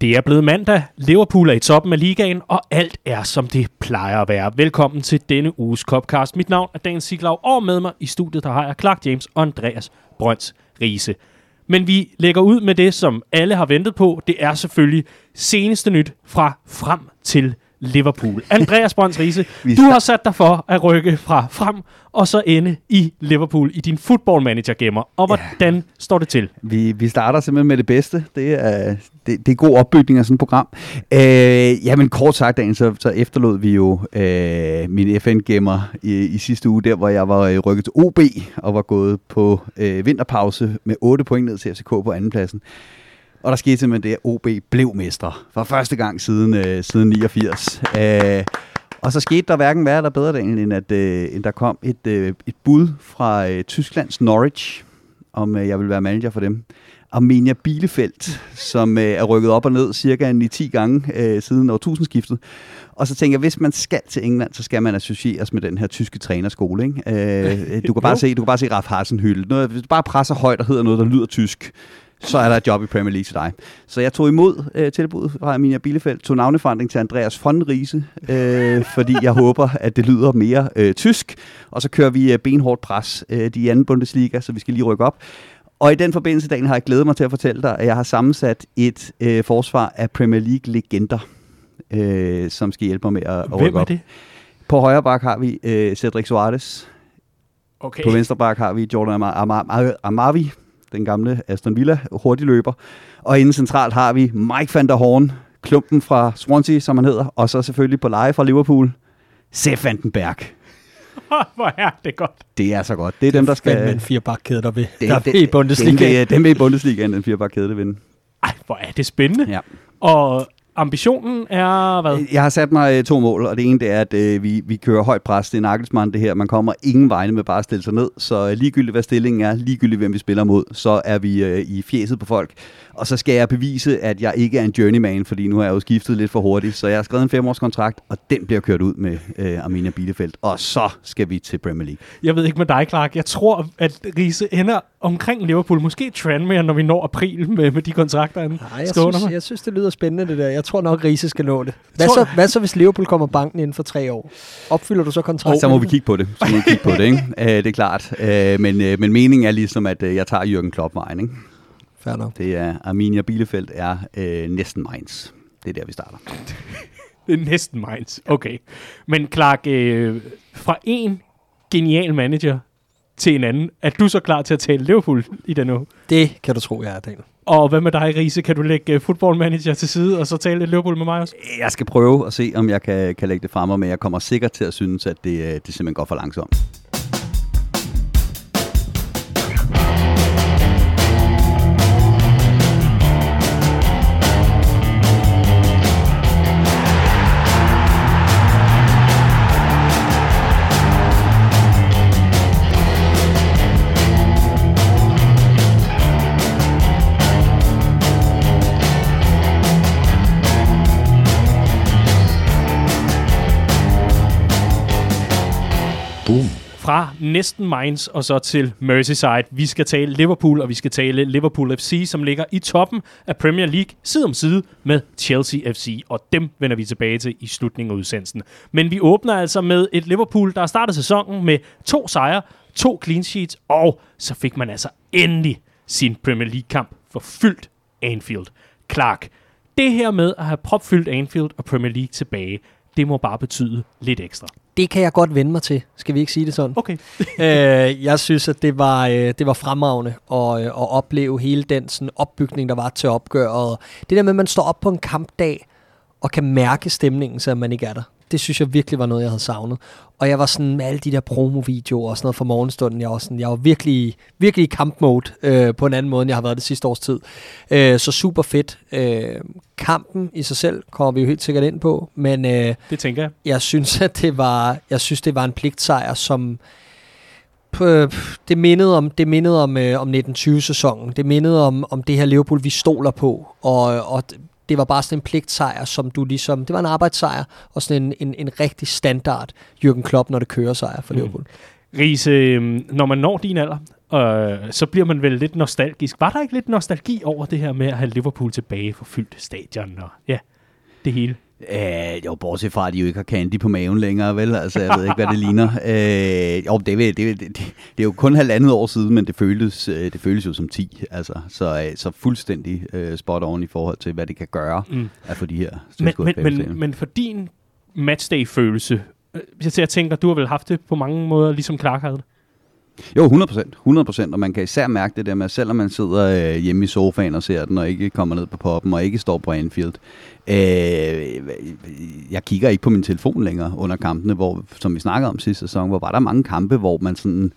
Det er blevet mandag, Liverpool er i toppen af ligaen, og alt er som det plejer at være. Velkommen til denne uges Copcast. Mit navn er Dan Siglaug, og med mig i studiet der har jeg Clark James og Andreas Brøns Riese. Men vi lægger ud med det, som alle har ventet på. Det er selvfølgelig seneste nyt fra frem til Liverpool. Andreas Brøns Riese, du har sat dig for at rykke fra frem og så ende i Liverpool i din football manager gemmer. Og hvordan ja. står det til? Vi, vi starter simpelthen med det bedste. Det er, det, det er god opbygning af sådan et program. Øh, jamen kort sagt, Dan, så, så efterlod vi jo øh, min FN-gemmer i, i sidste uge, der hvor jeg var øh, rykket til OB og var gået på øh, vinterpause med 8 point ned til FCK på andenpladsen. Og der skete simpelthen det, at OB blev mestre for første gang siden, øh, siden 89. Øh, og så skete der hverken værre eller bedre, end at øh, end der kom et, øh, et bud fra øh, Tysklands Norwich, om øh, jeg vil være manager for dem. Armenia Bielefeld, som øh, er rykket op og ned cirka 9-10 gange øh, siden årtusindskiftet. Og så tænker jeg, hvis man skal til England, så skal man associeres med den her tyske trænerskole. Ikke? Øh, du kan bare se, du kan bare se Ralf Hasenhüttl. Hvis du bare presser højt og hedder noget, der lyder tysk, så er der et job i Premier League til dig. Så jeg tog imod øh, tilbuddet fra Emilia Bielefeld, tog navneforandring til Andreas von Riese, øh, fordi jeg håber, at det lyder mere øh, tysk. Og så kører vi øh, benhårdt pres øh, de anden Bundesliga, så vi skal lige rykke op. Og i den forbindelse, Daniel, har jeg glædet mig til at fortælle dig, at jeg har sammensat et øh, forsvar af Premier League-legender, øh, som skal hjælpe mig med at, at rykke op. det? På højre bak har vi øh, Cedric Suarez. Okay. På venstre bak har vi Jordan Amar Amar Amavi, den gamle Aston Villa hurtigløber. Og inden centralt har vi Mike van der Horn, klumpen fra Swansea, som han hedder, og så selvfølgelig på leje fra Liverpool, Sepp van den Berg. Hvor er det godt. Det er så godt. Det er dem, der skal... Men fire bakkæder, der vil, det, der det, i Bundesliga. Dem vil, dem vil i Bundesliga, den fire bakkæde, det vinde. Ej, hvor er det spændende. Ja. Og ambitionen er hvad? Jeg har sat mig øh, to mål, og det ene det er, at øh, vi, vi kører højt pres. Det er Nagelsmann, det her. Man kommer ingen vegne med bare at stille sig ned. Så øh, ligegyldigt hvad stillingen er, ligegyldigt hvem vi spiller mod, så er vi øh, i fjeset på folk. Og så skal jeg bevise, at jeg ikke er en journeyman, fordi nu har jeg jo skiftet lidt for hurtigt. Så jeg har skrevet en femårskontrakt, og den bliver kørt ud med øh, Arminia Bielefeld. Og så skal vi til Premier League. Jeg ved ikke med dig, Clark. Jeg tror, at Riese ender omkring Liverpool. Måske Tranmere, når vi når april med, med de kontrakter, han Nej, jeg synes, jeg synes, det lyder spændende, det der. Jeg tror nok, Riese skal nå det. Hvad Tror- så, hvad så, hvis Liverpool kommer banken inden for tre år? Opfylder du så kontrakten? Så må vi kigge på det. Så må vi kigge på det, ikke? Øh, det er klart. Øh, men, øh, men meningen er ligesom, at jeg tager Jürgen Klopp-vejen, ikke? Fair nok. Det er Arminia Bielefeld er øh, næsten Mainz. Det er der, vi starter. Det er næsten Mainz. Okay. Men Clark, øh, fra en genial manager til en anden, er du så klar til at tale Liverpool i denne uge? Det kan du tro, jeg er, Daniel. Og hvad med dig, Riese? Kan du lægge uh, football manager til side, og så tale lidt Liverpool med mig også? Jeg skal prøve at se, om jeg kan, kan lægge det frem, men jeg kommer sikkert til at synes, at det, øh, det simpelthen går for langsomt. Fra næsten Mainz og så til Merseyside. Vi skal tale Liverpool, og vi skal tale Liverpool FC, som ligger i toppen af Premier League side om side med Chelsea FC, og dem vender vi tilbage til i slutningen af udsendelsen. Men vi åbner altså med et Liverpool, der har startet sæsonen med to sejre, to clean sheets, og så fik man altså endelig sin Premier League-kamp for fyldt Anfield. Clark, det her med at have propfyldt Anfield og Premier League tilbage, det må bare betyde lidt ekstra. Det kan jeg godt vende mig til. Skal vi ikke sige det sådan? Okay. øh, jeg synes, at det var, øh, det var fremragende at, øh, at opleve hele den sådan, opbygning, der var til opgøret. Det der med, at man står op på en kampdag og kan mærke stemningen, så man ikke er der. Det synes jeg virkelig var noget, jeg havde savnet. Og jeg var sådan med alle de der promovideoer og sådan noget fra morgenstunden. Jeg var, sådan, jeg var virkelig, virkelig i kampmode øh, på en anden måde, end jeg har været det sidste års tid. Øh, så super fedt. Øh, kampen i sig selv kommer vi jo helt sikkert ind på, men øh, Det tænker jeg. jeg synes, at det var, jeg synes, det var en pligtsejr, som det mindede om, det mindede om, øh, om 1920-sæsonen. Det mindede om, om det her Liverpool, vi stoler på. Og, og det var bare sådan en pligtsejr, som du ligesom, det var en arbejdssejr, og sådan en, en, en rigtig standard Jürgen Klopp, når det kører sejr for Mm. Liverpool. Riese, øhm, når man når din alder, øh, så bliver man vel lidt nostalgisk. Var der ikke lidt nostalgi over det her med at have Liverpool tilbage for fyldt stadion og ja, det hele? Øh, jo, bortset fra, at de jo ikke har candy på maven længere, vel? Altså, jeg ved ikke, hvad det ligner. Øh, jo, det, det, det, det, det er jo kun halvandet år siden, men det føles, øh, det føles jo som 10. Altså, så, øh, så fuldstændig øh, spot on i forhold til, hvad det kan gøre mm. at få de her men, men, men, men for din matchday-følelse, øh, jeg, jeg tænker, du har vel haft det på mange måder, ligesom Clark havde det? Jo, 100% 100% og man kan især mærke det der med, at selvom man sidder øh, hjemme i sofaen og ser den, og ikke kommer ned på poppen, og ikke står på Anfield. Øh, jeg kigger ikke på min telefon længere under kampene, hvor, som vi snakkede om sidste sæson, hvor var der mange kampe, hvor man sådan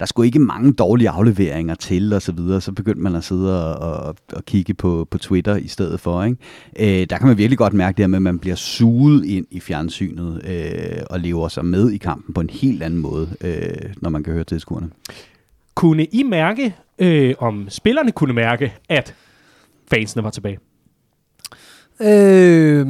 der skulle ikke mange dårlige afleveringer til, og så videre. Så begyndte man at sidde og, og, og kigge på, på Twitter i stedet for. Ikke? Øh, der kan man virkelig godt mærke det her med, at man bliver suget ind i fjernsynet øh, og lever sig med i kampen på en helt anden måde, øh, når man kan høre tilskuerne. Kunne I mærke, øh, om spillerne kunne mærke, at fansene var tilbage? Øh,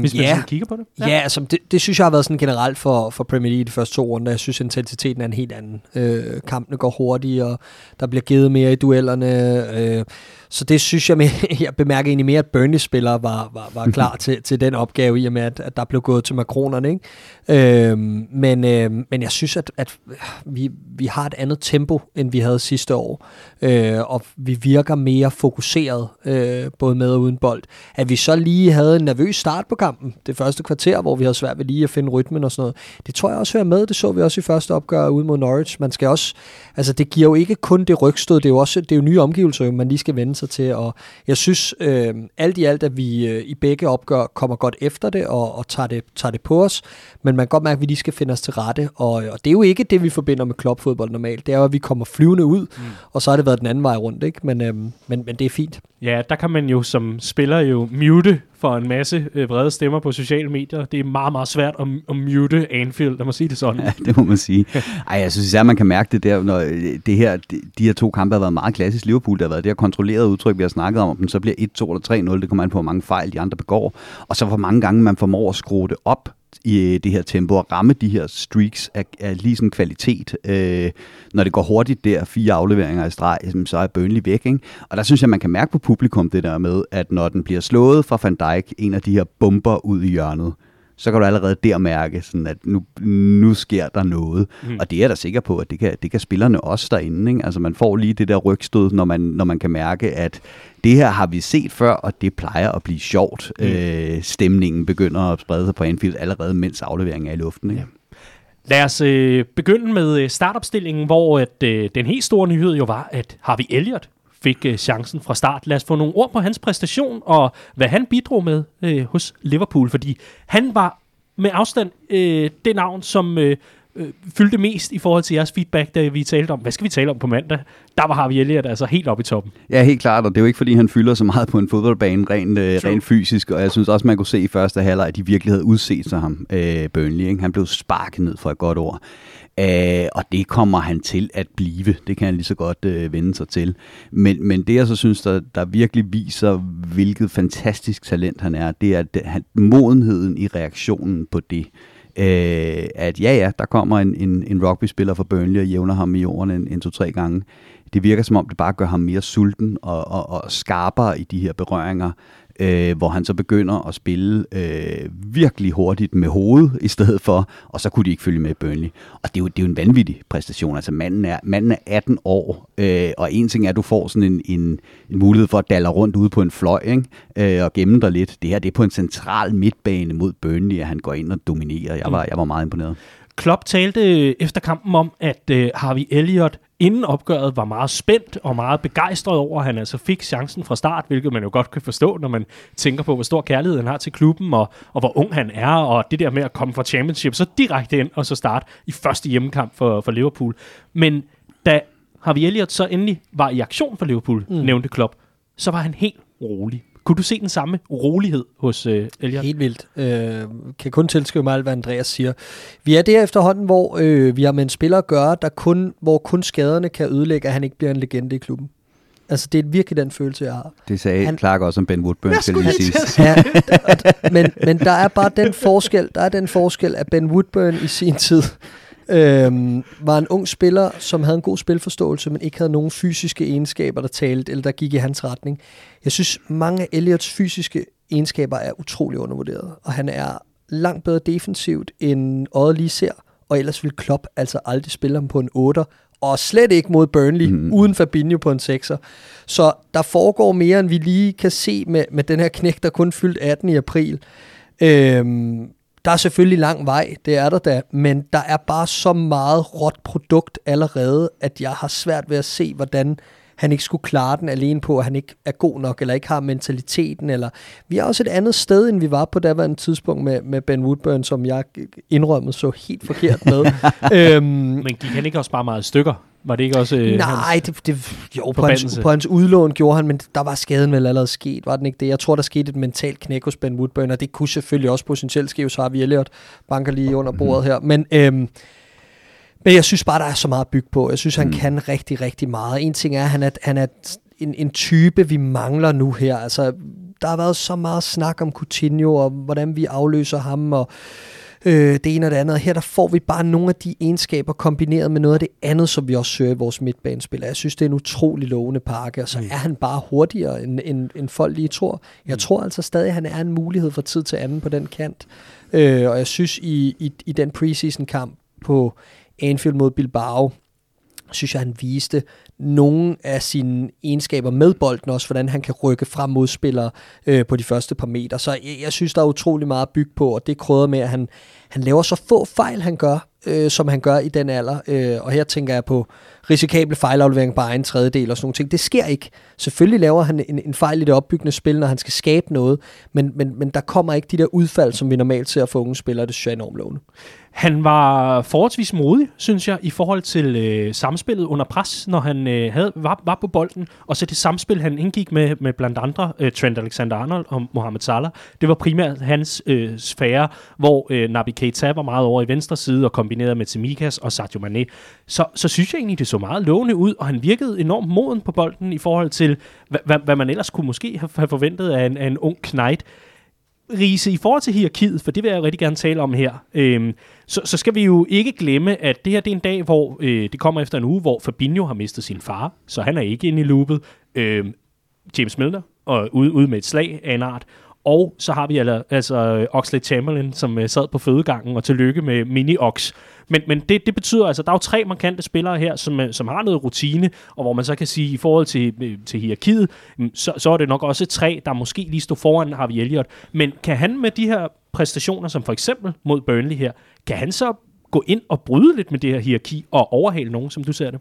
Hvis man ja. kigger på det? Ja, ja altså, det, det synes jeg har været sådan generelt for, for Premier League de første to runder. Jeg synes, intensiteten er en helt anden. Øh, kampene går hurtigere, der bliver givet mere i duellerne. Øh, så det synes jeg, med, jeg bemærker egentlig mere, at Burnley-spillere var, var, var klar til, til den opgave, i og med, at, at der blev gået til makronerne. Ikke? Øh, men, øh, men jeg synes, at, at vi, vi har et andet tempo, end vi havde sidste år. Øh, og vi virker mere fokuseret, øh, både med og uden bold. At vi så lige havde en nervøs start på kampen, det første kvarter, hvor vi havde svært ved lige at finde rytmen og sådan noget. Det tror jeg også hører med, det så vi også i første opgør ude mod Norwich. Man skal også, altså det giver jo ikke kun det rygstød, det er jo også det er jo nye omgivelser, man lige skal vende sig til, og jeg synes øh, alt i alt, at vi øh, i begge opgør kommer godt efter det, og, og tager, det, tager det på os, men man kan godt mærke, at vi lige skal finde os til rette, og, og det er jo ikke det, vi forbinder med klubfodbold normalt, det er jo, at vi kommer flyvende ud, mm. og så har det været den anden vej rundt, ikke? Men, øh, men, men det er fint. Ja, der kan man jo som spiller jo mute for en masse øh, vrede stemmer på sociale medier. Det er meget, meget svært at, at mute Anfield, lad mig sige det sådan. Ja, det må man sige. Ej, jeg synes især, man kan mærke det der, når øh, det her, de, de her to kampe har været meget klassisk Liverpool, der har været det her kontrollerede udtryk, vi har snakket om, om så bliver 1-2 eller 3-0, det kommer an på, hvor mange fejl de andre begår, og så hvor mange gange man formår at skrue det op i øh, det her tempo og ramme de her streaks af, af lige sådan kvalitet. Øh, når det går hurtigt der, fire afleveringer i streg, så er Burnley væk. Ikke? Og der synes jeg, man kan mærke på publikum det der med, at når den bliver slået fra Van Dijk, en af de her bomber ud i hjørnet, så kan du allerede der mærke, sådan at nu, nu sker der noget. Mm. Og det er jeg da sikker på, at det kan, det kan spillerne også derinde. Ikke? Altså man får lige det der rygstød, når man, når man kan mærke, at det her har vi set før, og det plejer at blive sjovt. Mm. Øh, stemningen begynder at sprede sig på Anfield allerede, mens afleveringen er i luften. Ikke? Ja. Lad os øh, begynde med øh, startopstillingen, hvor at, øh, den helt store nyhed jo var, at Harvey Elliott fik øh, chancen fra start. Lad os få nogle ord på hans præstation og hvad han bidrog med øh, hos Liverpool, fordi han var med afstand øh, det navn, som øh, øh, fyldte mest i forhold til jeres feedback, da vi talte om, hvad skal vi tale om på mandag? Der var Harvey Elliott altså helt oppe i toppen. Ja, helt klart, og det er jo ikke, fordi han fylder så meget på en fodboldbane rent, øh, rent fysisk, og jeg synes også, man kunne se i første halvleg, at de virkelig havde udset sig ham, øh, Burnley. Ikke? Han blev sparket ned for et godt ord. Øh, og det kommer han til at blive. Det kan han lige så godt øh, vende sig til. Men, men det, jeg så synes, der, der virkelig viser, hvilket fantastisk talent han er, det er at han, modenheden i reaktionen på det. Øh, at ja, ja, der kommer en, en, en rugby-spiller fra Burnley og jævner ham i jorden en, en to-tre gange. Det virker som om, det bare gør ham mere sulten og, og, og skarpere i de her berøringer øh, hvor han så begynder at spille øh, virkelig hurtigt med hovedet i stedet for, og så kunne de ikke følge med Burnley. Og det er jo, det er jo en vanvittig præstation. Altså manden er, manden er 18 år, øh, og en ting er, at du får sådan en, en, en mulighed for at dalle rundt ude på en fløj ikke? Øh, og gemme dig lidt. Det her det er på en central midtbane mod Burnley, at han går ind og dominerer. Jeg var, mm. jeg var meget imponeret. Klopp talte efter kampen om, at øh, Harvey Elliott inden opgøret var meget spændt og meget begejstret over, at han altså fik chancen fra start, hvilket man jo godt kan forstå, når man tænker på, hvor stor kærlighed han har til klubben, og, og hvor ung han er, og det der med at komme fra championship, så direkte ind og så starte i første hjemmekamp for, for Liverpool. Men da Harvey Elliott så endelig var i aktion for Liverpool, mm. nævnte Klopp, så var han helt rolig. Kunne du se den samme rolighed hos øh, Elliot? Helt vildt. Øh, kan kun tilskrive mig alt, hvad Andreas siger. Vi er der efterhånden, hvor øh, vi har med en spiller at gøre, der kun, hvor kun skaderne kan ødelægge, at han ikke bliver en legende i klubben. Altså, det er virkelig den følelse, jeg har. Det sagde han, Clark også om Ben Woodburn, skal lige sige. Ja, men, men der er bare den forskel, der er den forskel, at Ben Woodburn i sin tid øhm, var en ung spiller, som havde en god spilforståelse, men ikke havde nogen fysiske egenskaber, der talte, eller der gik i hans retning. Jeg synes, mange af Elliots fysiske egenskaber er utrolig undervurderet, og han er langt bedre defensivt, end Øjet lige ser, og ellers vil Klopp altså aldrig spille ham på en 8, og slet ikke mod Burnley, mm. uden Fabinho på en 6'er. Så der foregår mere, end vi lige kan se med, med den her knæk, der kun fyldt 18 i april. Øhm, der er selvfølgelig lang vej, det er der da, men der er bare så meget råt produkt allerede, at jeg har svært ved at se, hvordan han ikke skulle klare den alene på, at han ikke er god nok, eller ikke har mentaliteten. Eller vi er også et andet sted, end vi var på daværende tidspunkt med, med Ben Woodburn, som jeg indrømmede så helt forkert med. øhm, Men gik han ikke også bare meget stykker? Var det ikke også øh, Nej, hans det, det, jo, på hans, på hans udlån gjorde han, men der var skaden vel allerede sket, var den ikke det? Jeg tror, der skete et mentalt knæk hos Ben Woodburn, og det kunne selvfølgelig også potentielt ske, så har vi Elliot banker lige under bordet her. Men øhm, men jeg synes bare, der er så meget at bygge på. Jeg synes, han mm. kan rigtig, rigtig meget. En ting er, at han er, han er en, en type, vi mangler nu her. Altså, der har været så meget snak om Coutinho, og hvordan vi afløser ham, og øh, det ene og det andet. Her der får vi bare nogle af de egenskaber kombineret med noget af det andet, som vi også søger i vores midtbanespil. Jeg synes, det er en utrolig lovende pakke, og så mm. er han bare hurtigere, end, end, end folk lige tror. Jeg mm. tror altså stadig, at han er en mulighed for tid til anden på den kant. Øh, og jeg synes, i, i, i den preseason-kamp på Anfield mod Bilbao, synes jeg, han viste nogle af sine egenskaber med bolden også, hvordan han kan rykke frem mod spillere øh, på de første par meter. Så jeg, jeg synes, der er utrolig meget at bygge på, og det krydder med, at han, han laver så få fejl, han gør, øh, som han gør i den alder. Øh, og her tænker jeg på risikable fejlaflevering på egen tredjedel og sådan nogle ting. Det sker ikke. Selvfølgelig laver han en, en fejl i det opbyggende spil, når han skal skabe noget, men, men, men der kommer ikke de der udfald, som vi normalt ser for unge spillere. Det synes jeg er enormt lovende. Han var forholdsvis modig, synes jeg, i forhold til øh, samspillet under pres, når han øh, havde, var, var på bolden. Og så det samspil, han indgik med, med blandt andre øh, Trent Alexander-Arnold og Mohamed Salah, det var primært hans øh, sfære, hvor øh, Nabi Keita var meget over i venstre side og kombineret med Tsimikas og Sadio Mane. Så, så synes jeg egentlig, det så meget lovende ud, og han virkede enormt moden på bolden i forhold til, hvad, hvad, man ellers kunne måske have forventet af en, af en ung knight. Riese, i forhold til hierarkiet, for det vil jeg rigtig gerne tale om her, øhm, så, så skal vi jo ikke glemme, at det her det er en dag, hvor øh, det kommer efter en uge, hvor Fabinho har mistet sin far, så han er ikke inde i loopet. Øhm, James Milner, og ude, ude med et slag af en art. Og så har vi altså øh, Oxley Chamberlain, som øh, sad på fødegangen, og tillykke med Mini-Ox. Men, men det, det betyder altså, der er jo tre markante spillere her, som, øh, som har noget rutine, og hvor man så kan sige, i forhold til, til hierarkiet, mm, så, så er det nok også tre, der måske lige står foran Harvey Elliott. Men kan han med de her præstationer, som for eksempel mod Burnley her, kan han så gå ind og bryde lidt med det her hierarki og overhale nogen, som du ser det?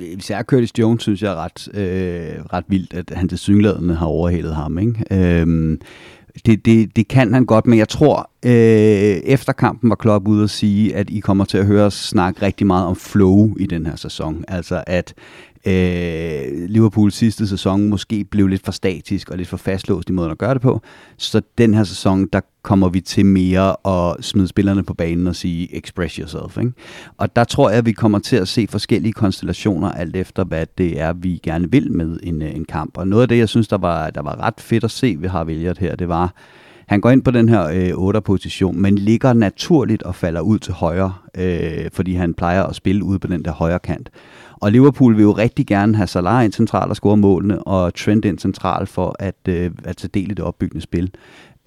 Især Curtis Jones synes jeg er ret, øh, ret vildt, at han til synlædende har overhalet ham. Ikke? Øh, det, det, det kan han godt, men jeg tror, øh, efter kampen var Klopp ude at sige, at I kommer til at høre os snakke rigtig meget om flow i den her sæson. Altså at øh, Liverpool sidste sæson måske blev lidt for statisk og lidt for fastlåst i måden at gøre det på. Så den her sæson, der kommer vi til mere at smide spillerne på banen og sige, express yourself. Ikke? Og der tror jeg, at vi kommer til at se forskellige konstellationer, alt efter hvad det er, vi gerne vil med en, øh, en kamp. Og noget af det, jeg synes, der var, der var ret fedt at se, vi har vælget her, det var, han går ind på den her øh, 8. position, men ligger naturligt og falder ud til højre, øh, fordi han plejer at spille ude på den der højre kant. Og Liverpool vil jo rigtig gerne have Salah ind central og score målene, og Trent ind central for at, øh, at tage del i det opbyggende spil.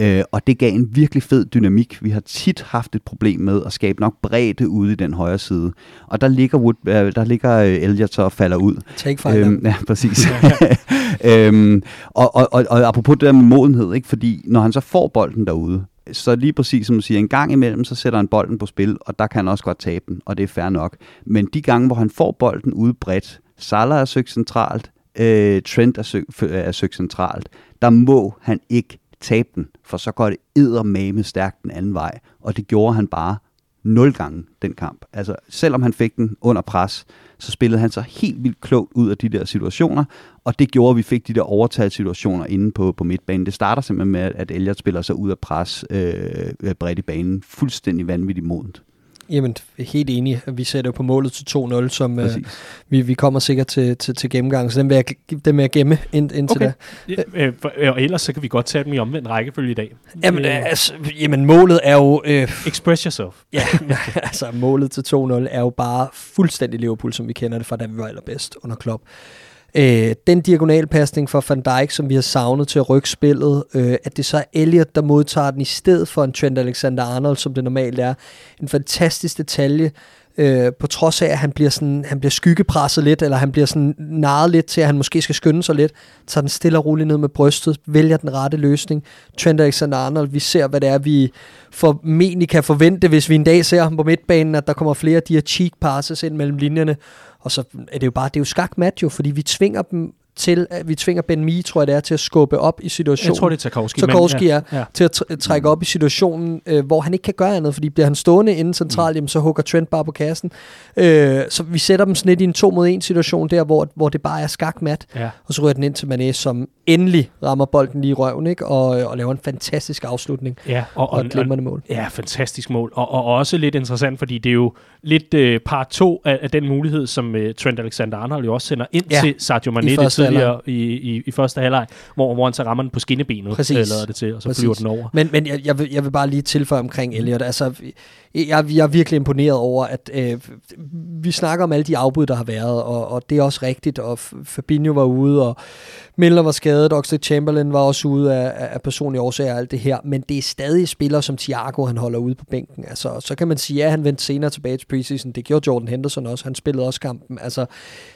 Øh, og det gav en virkelig fed dynamik. Vi har tit haft et problem med at skabe nok bredde ude i den højre side. Og der ligger, Wood, øh, der ligger øh, Elliot så og falder ud. Take five. Øhm, ja, præcis. øhm, og, og, og, og apropos det der med modenhed, ikke? fordi når han så får bolden derude, så lige præcis som du siger, en gang imellem, så sætter han bolden på spil, og der kan han også godt tabe den, og det er fair nok. Men de gange, hvor han får bolden ude bredt, Salah er søgt centralt, øh, Trent er, søg, er søgt centralt, der må han ikke tabe den, for så går det eddermame stærkt den anden vej, og det gjorde han bare nul gange den kamp. Altså, selvom han fik den under pres, så spillede han sig helt vildt klogt ud af de der situationer, og det gjorde, at vi fik de der overtaget situationer inde på, på midtbanen. Det starter simpelthen med, at Elliot spiller sig ud af pres øh, øh bredt i banen, fuldstændig vanvittigt modent. Jamen, helt enig. Vi sætter jo på målet til 2-0, som øh, vi, vi kommer sikkert til, til, til gennemgang, så den vil jeg, den vil jeg gemme ind, indtil okay. da. Ja, øh, og ellers så kan vi godt tage dem i omvendt rækkefølge i dag. Jamen, øh, altså, jamen målet er jo... Øh, Express yourself. ja, altså målet til 2-0 er jo bare fuldstændig Liverpool, som vi kender det fra, da vi var allerbedst under Klopp. Øh, den diagonalpasning for Van Dijk, som vi har savnet til at rykke spillet, øh, at det så er Elliot, der modtager den i stedet for en Trent Alexander-Arnold, som det normalt er. En fantastisk detalje, øh, på trods af, at han bliver, sådan, han bliver skyggepresset lidt, eller han bliver sådan narret lidt til, at han måske skal skynde sig lidt, tager den stille og roligt ned med brystet, vælger den rette løsning. Trent Alexander-Arnold, vi ser, hvad det er, vi formentlig kan forvente, hvis vi en dag ser ham på midtbanen, at der kommer flere af de her cheek passes ind mellem linjerne, og så er det jo bare, det er jo skakmat jo, fordi vi tvinger dem til, at vi tvinger Ben Mee, tror jeg det er, til at skubbe op i situationen. Jeg tror, det er Tarkovski. Tarkovski ja, er, ja. til at trække op i situationen, øh, hvor han ikke kan gøre andet, fordi bliver han stående inden centralt, mm. jamen, så hugger Trent bare på kassen. Øh, så vi sætter dem sådan lidt i en to mod en situation der, hvor, hvor det bare er skakmat, ja. og så ryger den ind til Mané, som endelig rammer bolden lige i røven, ikke? Og, og laver en fantastisk afslutning. Ja, og, og, og et glimrende mål. Ja, fantastisk mål. Og, og også lidt interessant, fordi det er jo lidt øh, part to af, af den mulighed, som øh, Trent Alexander-Arnold jo også sender ind ja, til Sadio Mane det tidligere i, i, i første halvleg, hvor, hvor han så rammer den på skinnebenet, Præcis. lader det til, og så Præcis. flyver den over. Men, men jeg, jeg, vil, jeg vil bare lige tilføje omkring Elliot. Altså, jeg, jeg er virkelig imponeret over, at øh, vi snakker om alle de afbud, der har været, og, og det er også rigtigt, og Fabinho var ude, og Miller var skadet, Oxlade Chamberlain var også ude af, af personlige årsager og alt det her, men det er stadig spillere som Thiago, han holder ude på bænken. Altså, så kan man sige, at han vendte senere tilbage til preseason. Det gjorde Jordan Henderson også. Han spillede også kampen. Altså,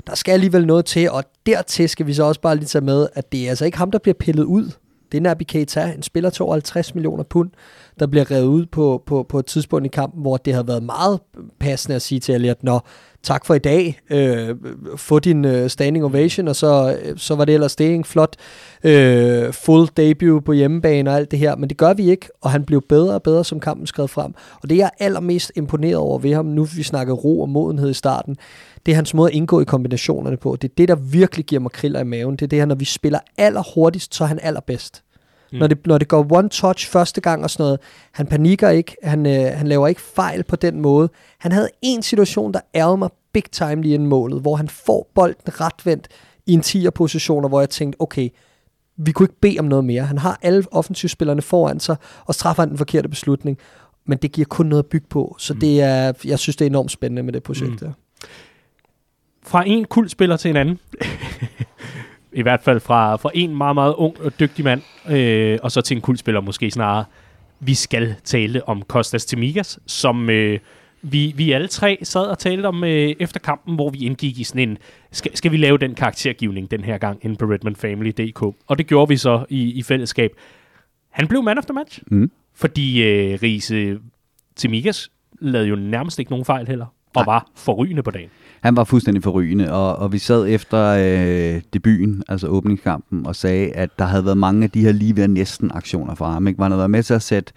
der skal alligevel noget til, og dertil skal vi så også bare lige tage med, at det er altså ikke ham, der bliver pillet ud. Det er Naby Keita, en spiller 52 millioner pund, der bliver revet ud på, på, på et tidspunkt i kampen, hvor det havde været meget passende at sige til Elliot, nå, tak for i dag, øh, få din øh, standing ovation, og så, øh, så var det ellers det, en flot øh, full debut på hjemmebane og alt det her, men det gør vi ikke, og han blev bedre og bedre, som kampen skred frem. Og det jeg er allermest imponeret over ved ham, nu vi snakker ro og modenhed i starten, det er hans måde at indgå i kombinationerne på. Det er det, der virkelig giver mig kriller i maven. Det er det her, når vi spiller allerhurtigst, så er han allerbedst. Mm. Når, det, når det går one touch første gang og sådan noget, han panikker ikke, han, øh, han laver ikke fejl på den måde. Han havde en situation, der ærgede mig big time lige inden målet, hvor han får bolden retvendt i en 10'er positioner, hvor jeg tænkte, okay, vi kunne ikke bede om noget mere. Han har alle offensivspillerne foran sig, og straffer han den forkerte beslutning. Men det giver kun noget at bygge på. Så mm. det er, jeg synes, det er enormt spændende med det projekt mm. der. Fra en kultspiller til en anden. I hvert fald fra, fra en meget, meget ung og dygtig mand, øh, og så til en kultspiller måske snarere. Vi skal tale om Kostas Temigas, som øh, vi, vi alle tre sad og talte om øh, efter kampen, hvor vi indgik i sådan en, skal, skal vi lave den karaktergivning den her gang inde på redmondfamily.dk? Og det gjorde vi så i, i fællesskab. Han blev man of the match, mm. fordi øh, Riese Temigas lavede jo nærmest ikke nogen fejl heller, og Nej. var forrygende på dagen. Han var fuldstændig forrygende, og, og vi sad efter øh, debuten, altså åbningskampen, og sagde, at der havde været mange af de her lige ved næsten aktioner fra ham. Ikke? Man havde været med til at sætte